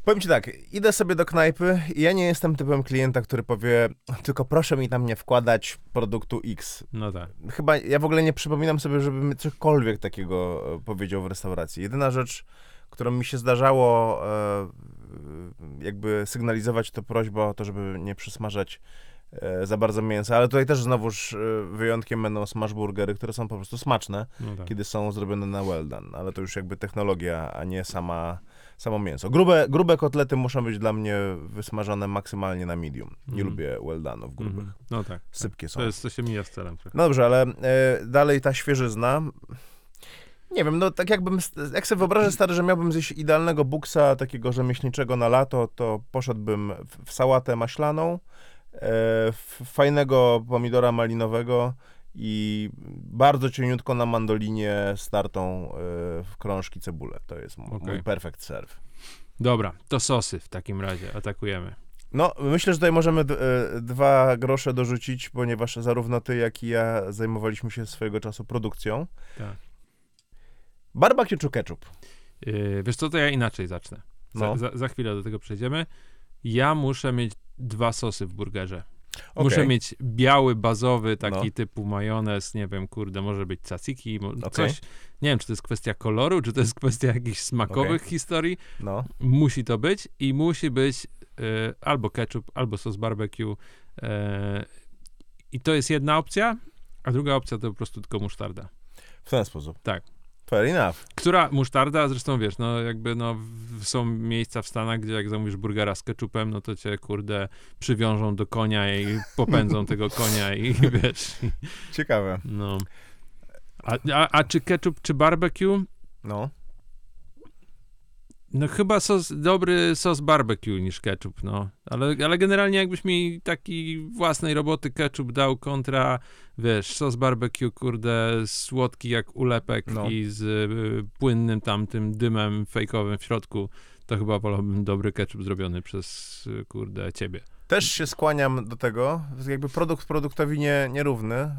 Powiem ci tak, idę sobie do knajpy i ja nie jestem typem klienta, który powie, tylko proszę mi tam nie wkładać produktu X. No tak. Chyba ja w ogóle nie przypominam sobie, żebym cokolwiek takiego e, powiedział w restauracji. Jedyna rzecz, którą mi się zdarzało e, jakby sygnalizować, to prośba o to, żeby nie przysmażać e, za bardzo mięsa, ale tutaj też znowuż wyjątkiem będą smashburgery, które są po prostu smaczne, No tak. kiedy są zrobione na well done, ale to już jakby technologia, a nie sama, samo mięso. Grube, grube kotlety muszą być dla mnie wysmażone maksymalnie na medium. Nie Mhm. lubię well grubych. Mhm. No tak. Sypkie są. To, jest, to się mija z celem trochę. No dobrze, ale e, dalej ta świeżyzna. Nie wiem, no tak jakbym, jak sobie wyobrażę stary, że miałbym zjeść idealnego buksa takiego rzemieślniczego na lato, to poszedłbym w, w sałatę maślaną, e, w fajnego pomidora malinowego i bardzo cieniutko na mandolinie startą e, w krążki cebulę. To jest mój perfect serve. Dobra, to sosy w takim razie. Atakujemy. No, myślę, że tutaj możemy e, dwa grosze dorzucić, ponieważ zarówno ty, jak i ja zajmowaliśmy się swojego czasu produkcją. Tak. Barbecue czy ketchup? Yy, wiesz co, to ja inaczej zacznę. Za, No. za, za chwilę do tego przejdziemy. Ja muszę mieć dwa sosy w burgerze. Okej. Muszę mieć biały, bazowy, taki No. typu majonez, nie wiem, kurde, może być mo- Okej. coś. Nie wiem, czy to jest kwestia koloru, czy to jest kwestia jakichś smakowych historii. No, Musi to być i musi być e, albo ketchup, albo sos barbecue. E, I to jest jedna opcja, a druga opcja to po prostu tylko musztarda. w ten sposób. Tak. Fair enough. Która musztarda, zresztą wiesz, no jakby no są miejsca w Stanach, gdzie jak zamówisz burgera z ketchupem, no to cię kurde przywiążą do konia i popędzą tego konia i wiesz, Ciekawe. no. A, a, a czy ketchup, czy barbecue? No. No chyba sos, dobry sos barbecue niż ketchup, no. Ale, ale generalnie jakbyś mi taki własnej roboty ketchup dał kontra, wiesz, sos barbecue, kurde, słodki jak ulepek No. i z y, płynnym tamtym dymem fejkowym w środku, to chyba wolałbym dobry ketchup zrobiony przez, y, kurde, ciebie. Też się skłaniam do tego. Jakby produkt produktowi nie, nierówny.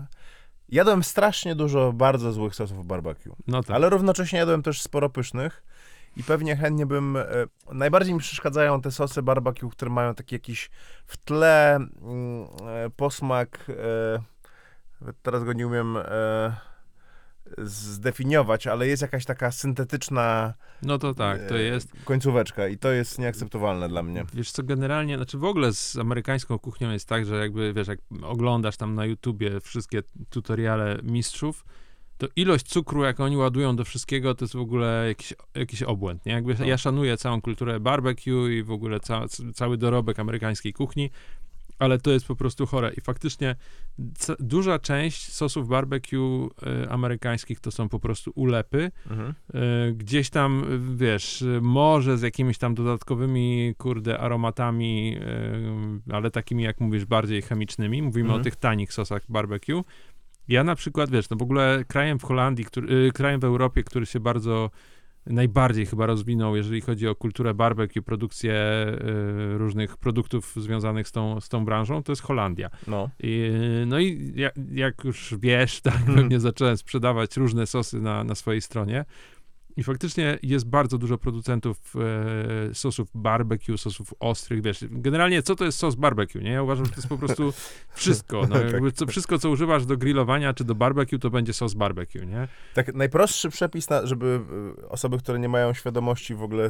Jadłem strasznie dużo bardzo złych sosów barbecue. No tak. Ale równocześnie jadłem też sporo pysznych. I pewnie chętnie bym. E, najbardziej mi przeszkadzają te sosy barbecue, które mają taki jakiś w tle mm, e, posmak. E, teraz go nie umiem zdefiniować, ale jest jakaś taka syntetyczna No to tak, to jest. końcóweczka i to jest nieakceptowalne dla mnie. Wiesz co, generalnie, znaczy w ogóle z amerykańską kuchnią jest tak, że jakby, wiesz, jak oglądasz tam na YouTubie wszystkie tutoriale mistrzów, to ilość cukru, jak oni ładują do wszystkiego, to jest w ogóle jakiś, jakiś obłęd, nie? Jakby No. ja szanuję całą kulturę barbecue i w ogóle ca, cały dorobek amerykańskiej kuchni, ale to jest po prostu chore i faktycznie duża część sosów barbecue y, amerykańskich to są po prostu ulepy, Mhm. E, gdzieś tam, wiesz, może z jakimiś tam dodatkowymi, kurde, aromatami, e, ale takimi, jak mówisz, bardziej chemicznymi. Mówimy Mhm. o tych tanich sosach barbecue. Ja na przykład, wiesz, no w ogóle krajem w Holandii, który, e, krajem w Europie, który się bardzo, najbardziej chyba rozwinął, jeżeli chodzi o kulturę barbecue, produkcję e, różnych produktów związanych z tą, z tą branżą, to jest Holandia. No. I, no i jak, jak już wiesz, tak, Mhm. pewnie zacząłem sprzedawać różne sosy na, na swojej stronie. I faktycznie jest bardzo dużo producentów e, sosów barbecue, sosów ostrych, wiesz, generalnie co to jest sos barbecue, nie? Ja uważam, że to jest po prostu wszystko, no, Tak. jakby co, wszystko, co używasz do grillowania czy do barbecue, to będzie sos barbecue, nie? Tak, najprostszy przepis, na, żeby y, osoby, które nie mają świadomości w ogóle,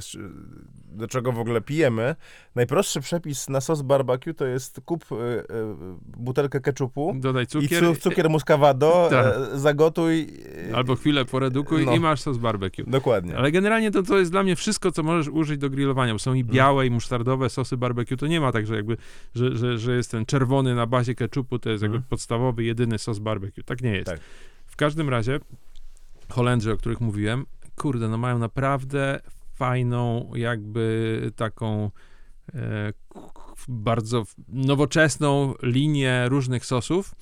do czego w ogóle pijemy, najprostszy przepis na sos barbecue to jest kup y, y, butelkę ketchupu Dodaj i cukier, cu, cukier muscawado, Tak. e, zagotuj. albo chwilę poredukuj No. i masz sos barbecue. Dokładnie. Ale generalnie to, to jest dla mnie wszystko, co możesz użyć do grillowania. Bo są i Mhm. białe, i musztardowe sosy barbecue. To nie ma tak, że jakby, że, że, że jest ten czerwony na bazie ketchupu, to jest jakby Mhm. podstawowy, jedyny sos barbecue. Tak nie jest. Tak. W każdym razie Holendrzy, o których mówiłem, kurde, no mają naprawdę fajną, jakby taką e, bardzo nowoczesną linię różnych sosów,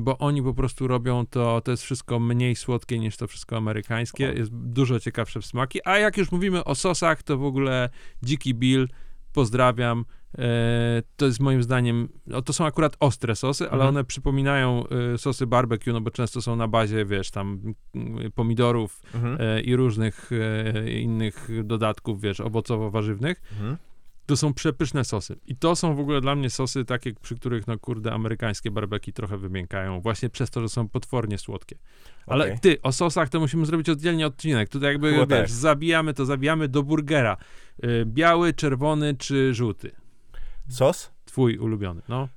bo oni po prostu robią to, to jest wszystko mniej słodkie niż to wszystko amerykańskie, O. jest dużo ciekawsze w smaki, a jak już mówimy o sosach, to w ogóle Dziki Bill pozdrawiam. E, to jest moim zdaniem, no to są akurat ostre sosy, ale Mhm. one przypominają e, sosy barbecue, no bo często są na bazie, wiesz, tam mm, pomidorów Mhm. e, i różnych e, innych dodatków, wiesz, owocowo-warzywnych. Mhm. To są przepyszne sosy. I to są w ogóle dla mnie sosy takie, przy których, no kurde, amerykańskie barbeki trochę wymiękają, właśnie przez to, że są potwornie słodkie. Ale Okej. ty, o sosach to musimy zrobić oddzielnie odcinek. Tutaj jakby, Chyba wiesz, tak. zabijamy to, zabijamy do burgera. Y, biały, czerwony czy żółty? Sos? Twój ulubiony, no.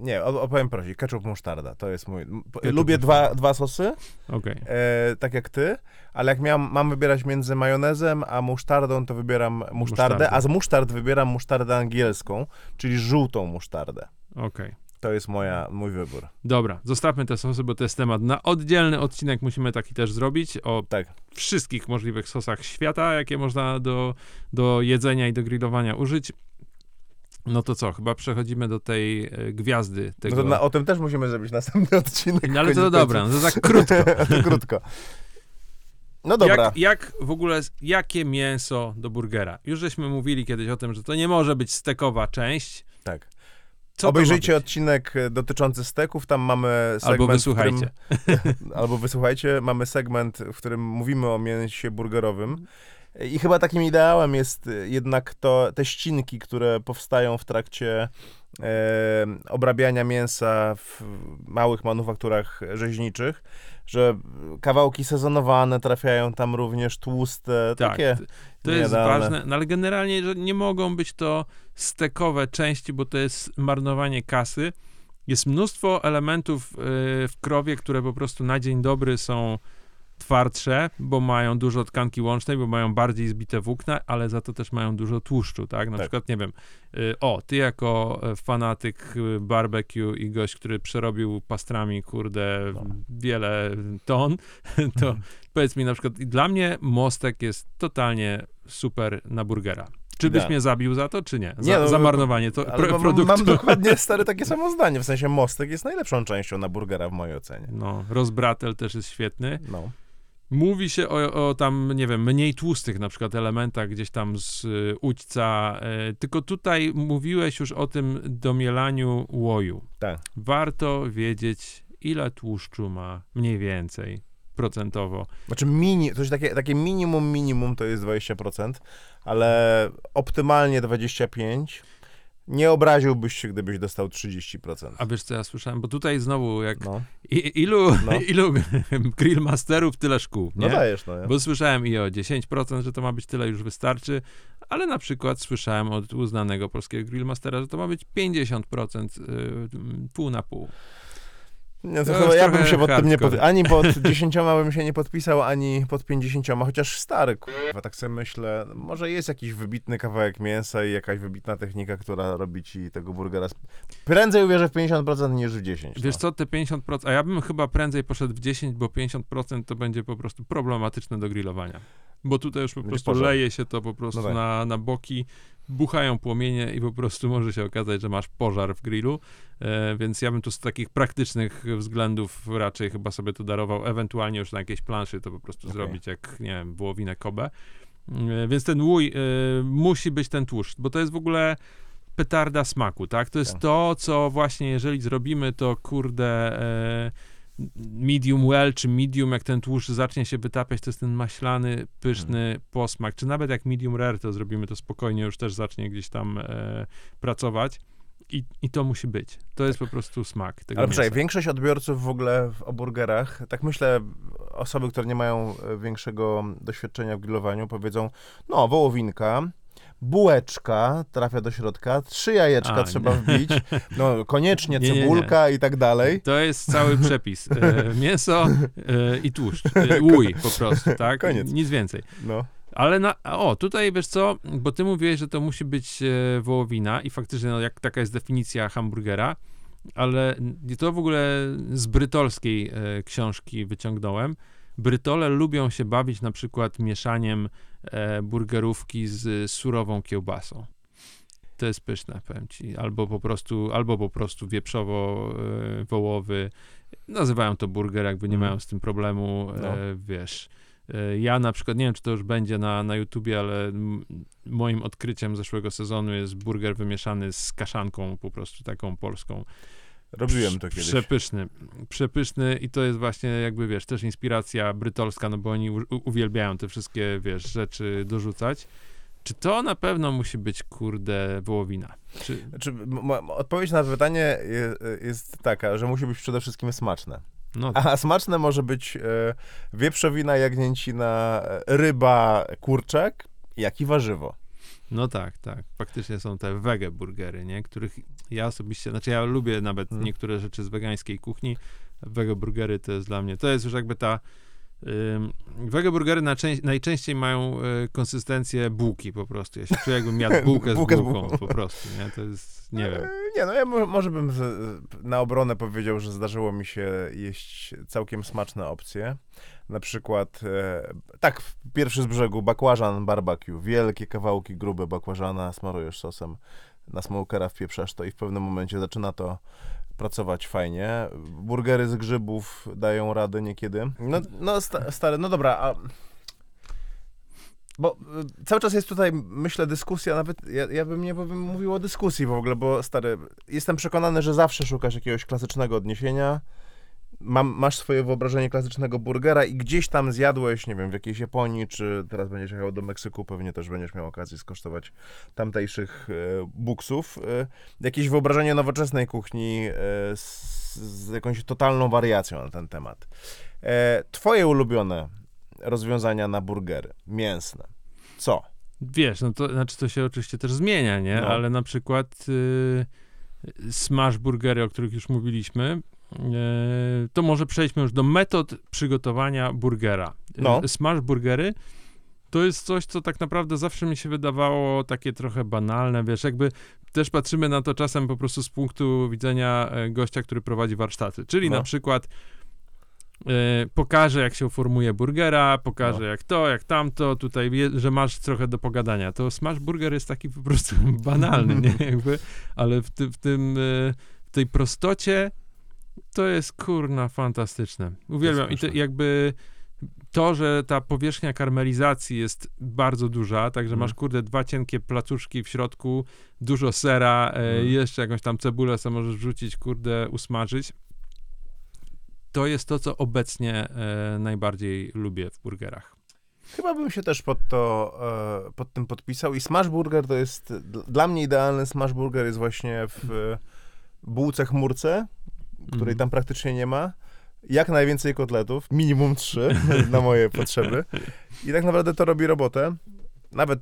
Nie, opowiem prościej. Ketchup, musztarda. To jest mój... Ketchup, Lubię dwa, dwa sosy, Okej. e, tak jak ty, ale jak miałem, mam wybierać między majonezem a musztardą, to wybieram musztardę, Musztardę. a z musztard wybieram musztardę angielską, czyli żółtą musztardę. Okej. To jest moja, mój wybór. Dobra, zostawmy te sosy, bo to jest temat na oddzielny odcinek. Musimy taki też zrobić o Tak. wszystkich możliwych sosach świata, jakie można do, do jedzenia i do grillowania użyć. No to co, chyba przechodzimy do tej e, gwiazdy tego. No to na, o tym też musimy zrobić następny odcinek. No ale to koniec dobra, no to tak krótko. krótko. No dobra. Jak, jak w ogóle, jakie mięso do burgera? Już żeśmy mówili kiedyś o tym, że to nie może być stekowa część. Tak. Co Obejrzyjcie odcinek e, dotyczący steków, tam mamy segment, Albo wysłuchajcie. Którym, albo wysłuchajcie, mamy segment, w którym mówimy o mięsie burgerowym. I chyba takim ideałem jest e, jednak to, te ścinki, które powstają w trakcie e, obrabiania mięsa w małych manufakturach rzeźniczych, że kawałki sezonowane trafiają tam również tłuste, Tak, takie. to jest niejadalne. ważne, no ale generalnie, że nie mogą być to stekowe części, bo to jest marnowanie kasy. Jest mnóstwo elementów y, w krowie, które po prostu na dzień dobry są twardsze, bo mają dużo tkanki łącznej, bo mają bardziej zbite włókna, ale za to też mają dużo tłuszczu, tak? Na Tak. przykład, nie wiem, y, o, ty jako e, fanatyk y, barbecue i gość, który przerobił pastrami, kurde, No. wiele ton, to powiedz mi na przykład, dla mnie mostek jest totalnie super na burgera. Czy byś Da. mnie zabił za to, czy nie? Za, Nie, no, za marnowanie to pro, mam, produktu. mam dokładnie stary takie samo zdanie, w sensie mostek jest najlepszą częścią na burgera w mojej ocenie. No, rozbratel też jest świetny. No. Mówi się o, o tam, nie wiem, mniej tłustych na przykład elementach gdzieś tam z y, udźca, y, tylko tutaj mówiłeś już o tym domielaniu łoju. Tak. Warto wiedzieć, ile tłuszczu ma mniej więcej procentowo. Znaczy mini, coś takie, takie minimum, minimum to jest 20%, ale optymalnie 25%. Nie obraziłbyś się, gdybyś dostał 30%. A wiesz co ja słyszałem? Bo tutaj znowu jak No, i, ilu, No. ilu grillmasterów, tyle szkół, no nie? dajesz, no. Nie? Bo słyszałem i o 10%, że to ma być tyle, już wystarczy, ale na przykład słyszałem od uznanego polskiego grillmastera, że to ma być 50% y, pół na pół. Nie, to To chyba ja bym się pod tym nie pod, ani pod 10 bym się nie podpisał, ani pod 50, chociaż stary, kurwa, tak sobie myślę, może jest jakiś wybitny kawałek mięsa i jakaś wybitna technika, która robi ci tego burgera. Prędzej uwierzę w 50% niż w 10. Wiesz no. co, te 50%, a ja bym chyba prędzej poszedł w 10, bo 50% to będzie po prostu problematyczne do grillowania. Bo tutaj już po prostu leje się to po prostu No tak. na, na boki, buchają płomienie i po prostu może się okazać, że masz pożar w grillu, e, więc ja bym tu z takich praktycznych względów raczej chyba sobie to darował, ewentualnie już na jakiejś planszy to po prostu Okej. zrobić jak, nie wiem, wołowinę Kobe. E, więc ten łój, e, musi być ten tłuszcz, bo to jest w ogóle petarda smaku, tak? To jest Tak. to, co właśnie jeżeli zrobimy to, kurde, e, medium well, czy medium, jak ten tłuszcz zacznie się wytapiać, to jest ten maślany, pyszny Hmm. posmak, czy nawet jak medium rare to zrobimy, to spokojnie już też zacznie gdzieś tam e, pracować. I, I to musi być. To jest po prostu smak tego Ale przecież większość odbiorców w ogóle w, o burgerach, tak myślę, osoby, które nie mają e, większego doświadczenia w grillowaniu, powiedzą, no, wołowinka, bułeczka trafia do środka, trzy jajeczka A, trzeba nie. wbić, no, koniecznie Nie, nie, nie. cebulka i tak dalej. To jest cały przepis. E, mięso e, i tłuszcz. E, łój po prostu, tak? Koniec. Nic więcej. No, Ale na, o, tutaj wiesz co, bo ty mówiłeś, że to musi być e, wołowina i faktycznie no, jak, taka jest definicja hamburgera, ale to w ogóle z brytolskiej e, książki wyciągnąłem. Brytole lubią się bawić na przykład mieszaniem e, burgerówki z surową kiełbasą. To jest pyszne, powiem ci. Albo po prostu, albo po prostu wieprzowo-wołowy. Nazywają to burger, jakby nie Mhm. mają z tym problemu, e, No. wiesz. E, Ja na przykład, nie wiem, czy to już będzie na, na YouTubie, ale moim odkryciem zeszłego sezonu jest burger wymieszany z kaszanką, po prostu taką polską. Robiłem to kiedyś. Przepyszny, przepyszny i to jest właśnie jakby, wiesz, też inspiracja brytolska, no bo oni u, uwielbiają te wszystkie, wiesz, rzeczy dorzucać. Czy to na pewno musi być, kurde, wołowina? Czy, Znaczy, m- m- odpowiedź na pytanie je, jest taka, że musi być przede wszystkim smaczne. no, A smaczne może być e, wieprzowina, jagnięcina, e, ryba, kurczak, jak i warzywo. No tak, tak. Faktycznie są te wege burgery, nie? Których ja osobiście, znaczy ja lubię nawet Hmm. niektóre rzeczy z wegańskiej kuchni. Wege burgery to jest dla mnie, to jest już jakby ta Ym, wege burgery najczęściej mają y, konsystencję bułki po prostu. Ja się czuję jakbym jadł bułkę z Bułkę z bułką, bułką. po prostu, nie? To jest, nie wiem. E, Nie, no ja mo- może bym z, na obronę powiedział, że zdarzyło mi się jeść całkiem smaczne opcje. Na przykład, e, tak, pierwszy z brzegu, bakłażan barbecue. Wielkie kawałki grube bakłażana, smarujesz sosem na smokera, wpieprzasz to i w pewnym momencie zaczyna to pracować fajnie. Burgery z grzybów dają radę niekiedy. No, no sta, stary, no dobra, a... Bo y, cały czas jest tutaj, myślę, dyskusja, nawet ja, ja bym nie bym mówił o dyskusji w ogóle, bo stary, jestem przekonany, że zawsze szukasz jakiegoś klasycznego odniesienia. Mam, masz swoje wyobrażenie klasycznego burgera i gdzieś tam zjadłeś, nie wiem, w jakiejś Japonii, czy teraz będziesz jechał do Meksyku, pewnie też będziesz miał okazję skosztować tamtejszych e, buksów. E, jakieś wyobrażenie nowoczesnej kuchni e, z, z jakąś totalną wariacją na ten temat. E, twoje ulubione rozwiązania na burgery mięsne. Co? Wiesz, no to znaczy to się oczywiście też zmienia, nie? No. Ale na przykład y, smash burgery, o których już mówiliśmy, to może przejdźmy już do metod przygotowania burgera. Y, No. Smash burgery to jest coś, co tak naprawdę zawsze mi się wydawało takie trochę banalne, wiesz, jakby też patrzymy na to czasem po prostu z punktu widzenia e, gościa, który prowadzi warsztaty, czyli No. na przykład e, pokaże, jak się formuje burgera, pokaże No. jak to, jak tamto, tutaj, je, że masz trochę do pogadania. To smash burger jest taki po prostu banalny, nie? Jakby, ale w, ty, w tym, e, w tej prostocie to jest kurna fantastyczne. Uwielbiam. I to jakby to, że ta powierzchnia karmelizacji jest bardzo duża, także Mm. masz kurde dwa cienkie placuszki w środku, dużo sera, e, Mm. jeszcze jakąś tam cebulę sobie możesz wrzucić, kurde, usmażyć. To jest to, co obecnie e, najbardziej lubię w burgerach. Chyba bym się też pod to, e, pod tym podpisał i smash burger to jest, dla mnie idealny smash burger jest właśnie w e, bułce chmurce, której Mhm. tam praktycznie nie ma. Jak najwięcej kotletów, minimum trzy na moje potrzeby. I tak naprawdę to robi robotę. Nawet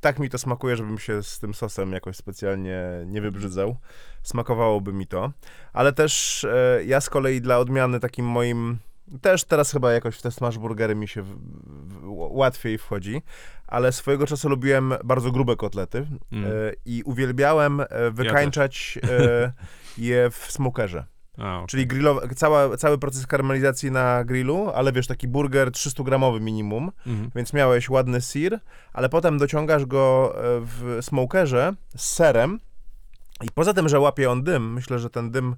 tak mi to smakuje, żebym się z tym sosem jakoś specjalnie nie wybrzydzał. Smakowałoby mi to. Ale też e, ja z kolei dla odmiany takim moim też teraz chyba jakoś w te smash burgery mi się w, w, łatwiej wchodzi, ale swojego czasu lubiłem bardzo grube kotlety Mm. e, i uwielbiałem e, wykańczać e, je w smokerze. A, okej. Czyli grillowa, cała, cały proces karmelizacji na grillu, ale wiesz, taki burger 300-gramowy minimum, Mhm. więc miałeś ładny sir, ale potem dociągasz go e, w smokerze z serem i poza tym, że łapie on dym, myślę, że ten dym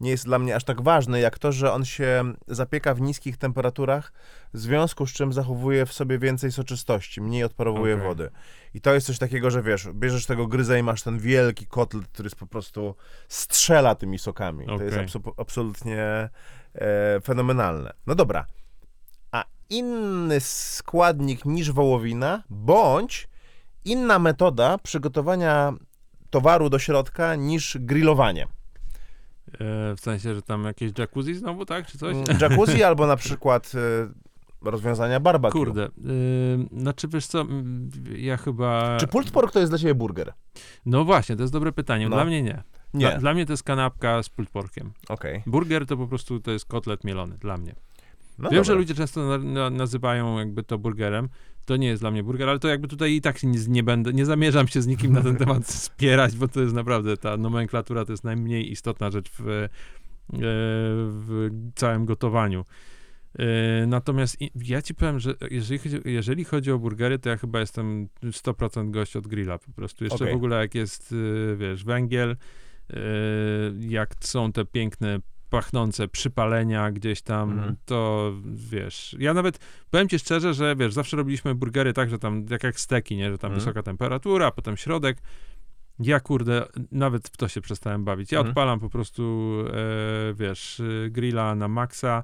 nie jest dla mnie aż tak ważny, jak to, że on się zapieka w niskich temperaturach, w związku z czym zachowuje w sobie więcej soczystości, mniej odparowuje Okej. wody. I to jest coś takiego, że wiesz, bierzesz tego gryza i masz ten wielki kotlet, który jest po prostu strzela tymi sokami. To jest abso- absolutnie e, fenomenalne. No dobra. A inny składnik niż wołowina, bądź inna metoda przygotowania towaru do środka niż grillowanie. E, w sensie, że tam jakieś jacuzzi znowu, tak? Czy coś? Mm, Jacuzzi albo na przykład e, rozwiązania barbecue. Kurde. Y, znaczy, wiesz co, ja chyba... Czy pulled pork to jest dla ciebie burger? No właśnie, to jest dobre pytanie. No. Dla mnie nie. Nie. Dla, dla mnie to jest kanapka z pulled porkiem. Okej. Burger to po prostu to jest kotlet mielony, dla mnie. No Wiem, dobra. że ludzie często na, na, nazywają jakby to burgerem. To nie jest dla mnie burger, ale to jakby tutaj i tak nie, nie będę, nie zamierzam się z nikim na ten temat spierać, bo to jest naprawdę, ta nomenklatura to jest najmniej istotna rzecz w, e, w całym gotowaniu. E, Natomiast ja ci powiem, że jeżeli chodzi, jeżeli chodzi o burgery, to ja chyba jestem 100% gość od grilla po prostu. Jeszcze Okej. w ogóle jak jest, e, wiesz, węgiel, jak są te piękne pachnące przypalenia gdzieś tam, Mhm. to wiesz, ja nawet, powiem ci szczerze, że wiesz, zawsze robiliśmy burgery tak, że tam, jak jak steki, nie, że tam Mhm. wysoka temperatura, potem środek, ja kurde, nawet w to się przestałem bawić, ja Mhm. odpalam po prostu, e, wiesz, e, grilla na maksa,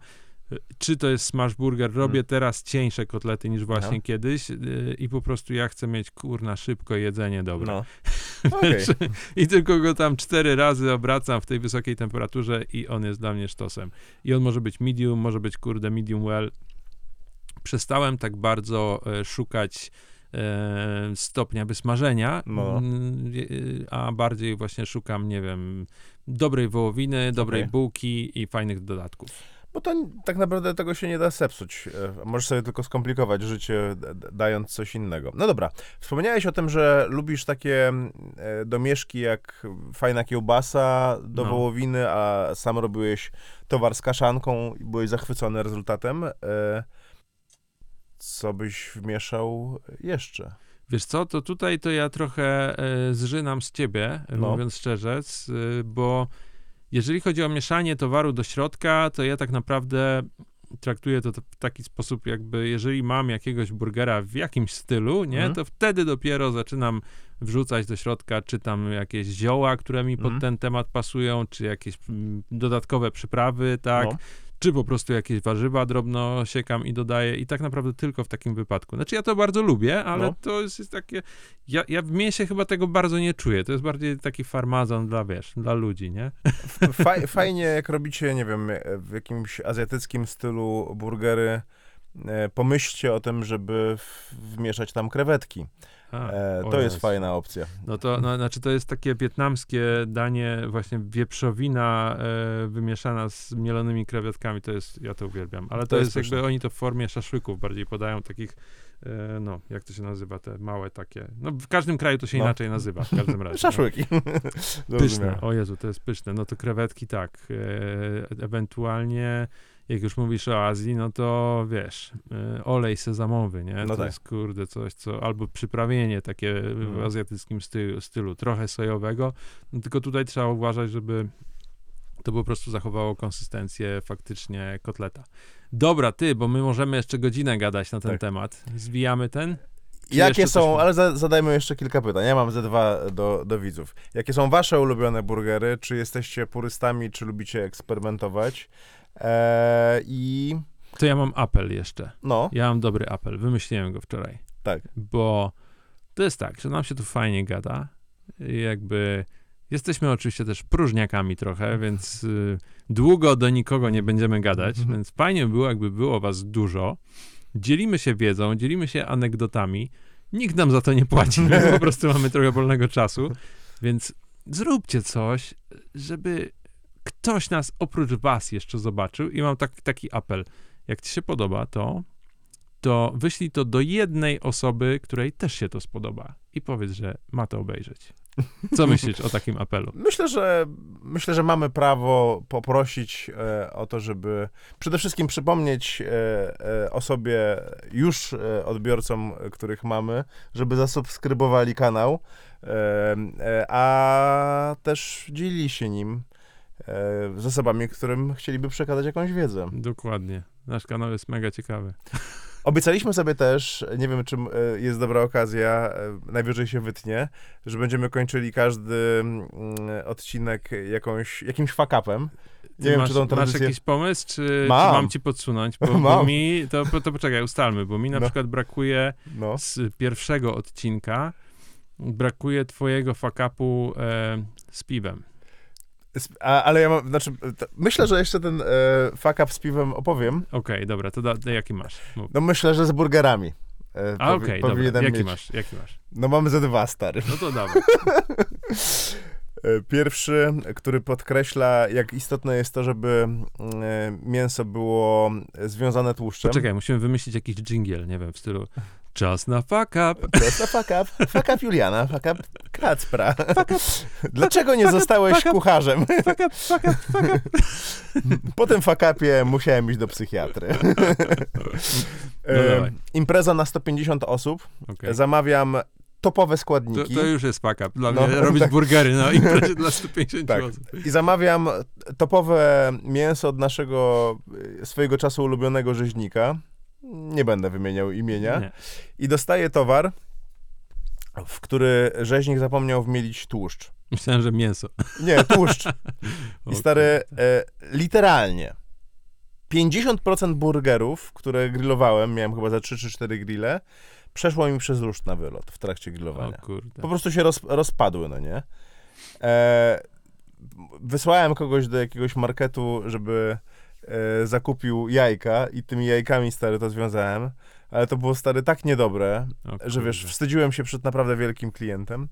E, czy to jest smash burger, robię Mhm. teraz cieńsze kotlety niż właśnie Aha. kiedyś e, i po prostu ja chcę mieć, kurna, szybko jedzenie dobre. No. Okej. I tylko go tam cztery razy obracam w tej wysokiej temperaturze i on jest dla mnie sztosem. I on może być medium, może być kurde medium well. Przestałem tak bardzo e, szukać e, stopnia wysmażenia, No. mm, e, a bardziej właśnie szukam, nie wiem, dobrej wołowiny, dobrej Okej. bułki i fajnych dodatków. Bo to tak naprawdę tego się nie da zepsuć. E, Możesz sobie tylko skomplikować życie, dając coś innego. No dobra. Wspomniałeś o tym, że lubisz takie mm, e, domieszki jak fajna kiełbasa do No. wołowiny, a sam robiłeś towar z kaszanką i byłeś zachwycony rezultatem. E, Co byś wmieszał jeszcze? Wiesz co, to tutaj to ja trochę zżynam z ciebie, No. mówiąc szczerze, bo jeżeli chodzi o mieszanie towaru do środka, to ja tak naprawdę traktuję to w taki sposób, jakby jeżeli mam jakiegoś burgera w jakimś stylu, nie, Mhm. to wtedy dopiero zaczynam wrzucać do środka, czy tam jakieś zioła, które mi pod Mhm. ten temat pasują, czy jakieś mm, dodatkowe przyprawy, tak, No. Czy po prostu jakieś warzywa drobno siekam i dodaję i tak naprawdę tylko w takim wypadku. Znaczy ja to bardzo lubię, ale No. to jest, jest takie, ja, ja w mięsie chyba tego bardzo nie czuję, to jest bardziej taki farmazon dla, wiesz, dla ludzi, nie? Faj, fajnie, jak robicie, nie wiem, w jakimś azjatyckim stylu burgery, pomyślcie o tym, żeby wmieszać tam krewetki. A, E, to jest fajna opcja. No to, no, znaczy to jest takie wietnamskie danie, właśnie wieprzowina e, wymieszana z mielonymi krewetkami, to jest, ja to uwielbiam, ale to, To jest jest, jakby pyszne. oni to w formie szaszłyków bardziej podają, takich, e, no, jak to się nazywa, te małe takie, no w każdym kraju to się No. inaczej nazywa, w każdym razie. no. Szaszłyki. Pyszne, Zrozumiałem. o Jezu, to jest pyszne. No to krewetki tak. E, ewentualnie, jak już mówisz o Azji, no to wiesz, e, olej sezamowy, nie? No to tak. jest kurde coś, co, albo przyprawienie takie w Mhm. azjatyckim stylu, stylu, trochę sojowego. No, tylko tutaj trzeba uważać, żeby to po prostu zachowało konsystencję faktycznie kotleta. Dobra, ty, bo my możemy jeszcze godzinę gadać na ten Tak. temat. Zwijamy ten? Czy Jakie są, ale za, zadajmy jeszcze kilka pytań. Ja mam ze dwa do, do widzów. Jakie są wasze ulubione burgery? Czy jesteście purystami, czy lubicie eksperymentować? E, I To ja mam apel jeszcze. no, Ja mam dobry apel. Wymyśliłem go wczoraj. tak. bo to jest tak, że nam się tu fajnie gada. Jakby jesteśmy oczywiście też próżniakami trochę, więc y, długo do nikogo nie będziemy gadać, Mhm. więc fajnie by było, jakby było was dużo. Dzielimy się wiedzą, dzielimy się anegdotami. Nikt nam za to nie płaci, po prostu mamy trochę wolnego czasu, więc zróbcie coś, żeby ktoś nas oprócz was jeszcze zobaczył i mam tak, taki apel. Jak ci się podoba to, to wyślij to do jednej osoby, której też się to spodoba i powiedz, że ma to obejrzeć. Co myślisz o takim apelu? Myślę, że myślę, że mamy prawo poprosić e, o to, żeby przede wszystkim przypomnieć e, e, osobie już e, odbiorcom, których mamy, żeby zasubskrybowali kanał, e, e, a też dzielili się nim z osobami, którym chcieliby przekazać jakąś wiedzę. Dokładnie. Nasz kanał jest mega ciekawy. Obiecaliśmy sobie też, nie wiem, czym e, jest dobra okazja, e, najwyżej się wytnie, że będziemy kończyli każdy odcinek jakąś, jakimś fakapem. Nie wiem, masz, czy tą masz tradycję... jakiś pomysł, czy, czy Mam. mam ci podsunąć? Bo, bo Mam. mi, to, to poczekaj, ustalmy, bo mi na No. przykład brakuje No, z pierwszego odcinka, brakuje twojego fakapu e, z piwem. A, ale ja mam, znaczy, myślę, że jeszcze ten e, fuck up z piwem opowiem. Okej, dobra, to da, to jaki masz? Mów. No myślę, że z burgerami. E, A okej, dobra, powinienem jaki mieć. masz? Jaki masz? No mamy ze dwa, stary. No to dawaj. E, Pierwszy, który podkreśla, jak istotne jest to, żeby e, mięso było związane tłuszczem. Poczekaj, musimy wymyślić jakiś dżingiel, nie wiem, w stylu czas na fuck up. To jest to fuck up. Fuck up Juliana, fuck up Kacpra. Dlaczego nie zostałeś fuck up. kucharzem? Fuck up, fuck up, fuck up. Po tym fuck upie musiałem iść do psychiatry. No E. Impreza na 150 osób. Okej. Zamawiam topowe To, składniki. to już jest fuck up dla No, mnie, robić tak. burgery na imprezie dla 150 Tak. osób. I zamawiam topowe mięso od naszego y, swojego czasu ulubionego rzeźnika. Nie będę wymieniał imienia. Nie. I dostaję towar, w który rzeźnik zapomniał wmielić tłuszcz. Myślałem, że mięso. Nie, tłuszcz. I stary, e, literalnie 50% burgerów, które grillowałem, miałem chyba za 3 czy 4 grille, przeszło mi przez ruszt na wylot w trakcie grillowania. kurde. Po prostu się roz, rozpadły, no nie? E, wysłałem kogoś do jakiegoś marketu, żeby e, zakupił jajka i tymi jajkami, stary, to związałem, ale to było, stary, tak niedobre, O że wiesz, wstydziłem się przed naprawdę wielkim klientem.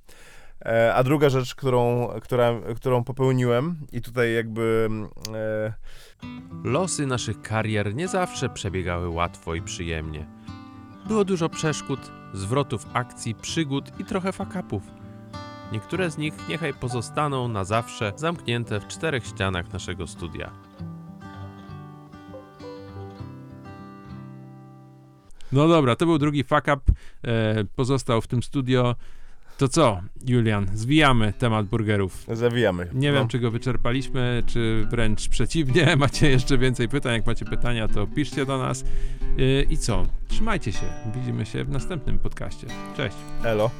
E, a druga rzecz, którą, która, którą popełniłem i tutaj jakby mm, e, Losy naszych karier nie zawsze przebiegały łatwo i przyjemnie. Było dużo przeszkód, zwrotów akcji, przygód i trochę fakapów. Niektóre z nich niechaj pozostaną na zawsze zamknięte w czterech ścianach naszego studia. No dobra, to był drugi fuck up. E, pozostał w tym studio. To co, Julian? Zwijamy temat burgerów. zawijamy. Nie no. wiem, czy go wyczerpaliśmy, czy wręcz przeciwnie. Macie jeszcze więcej pytań. Jak macie pytania, to piszcie do nas. E, I co? Trzymajcie się. Widzimy się w następnym podcaście. Cześć. Elo.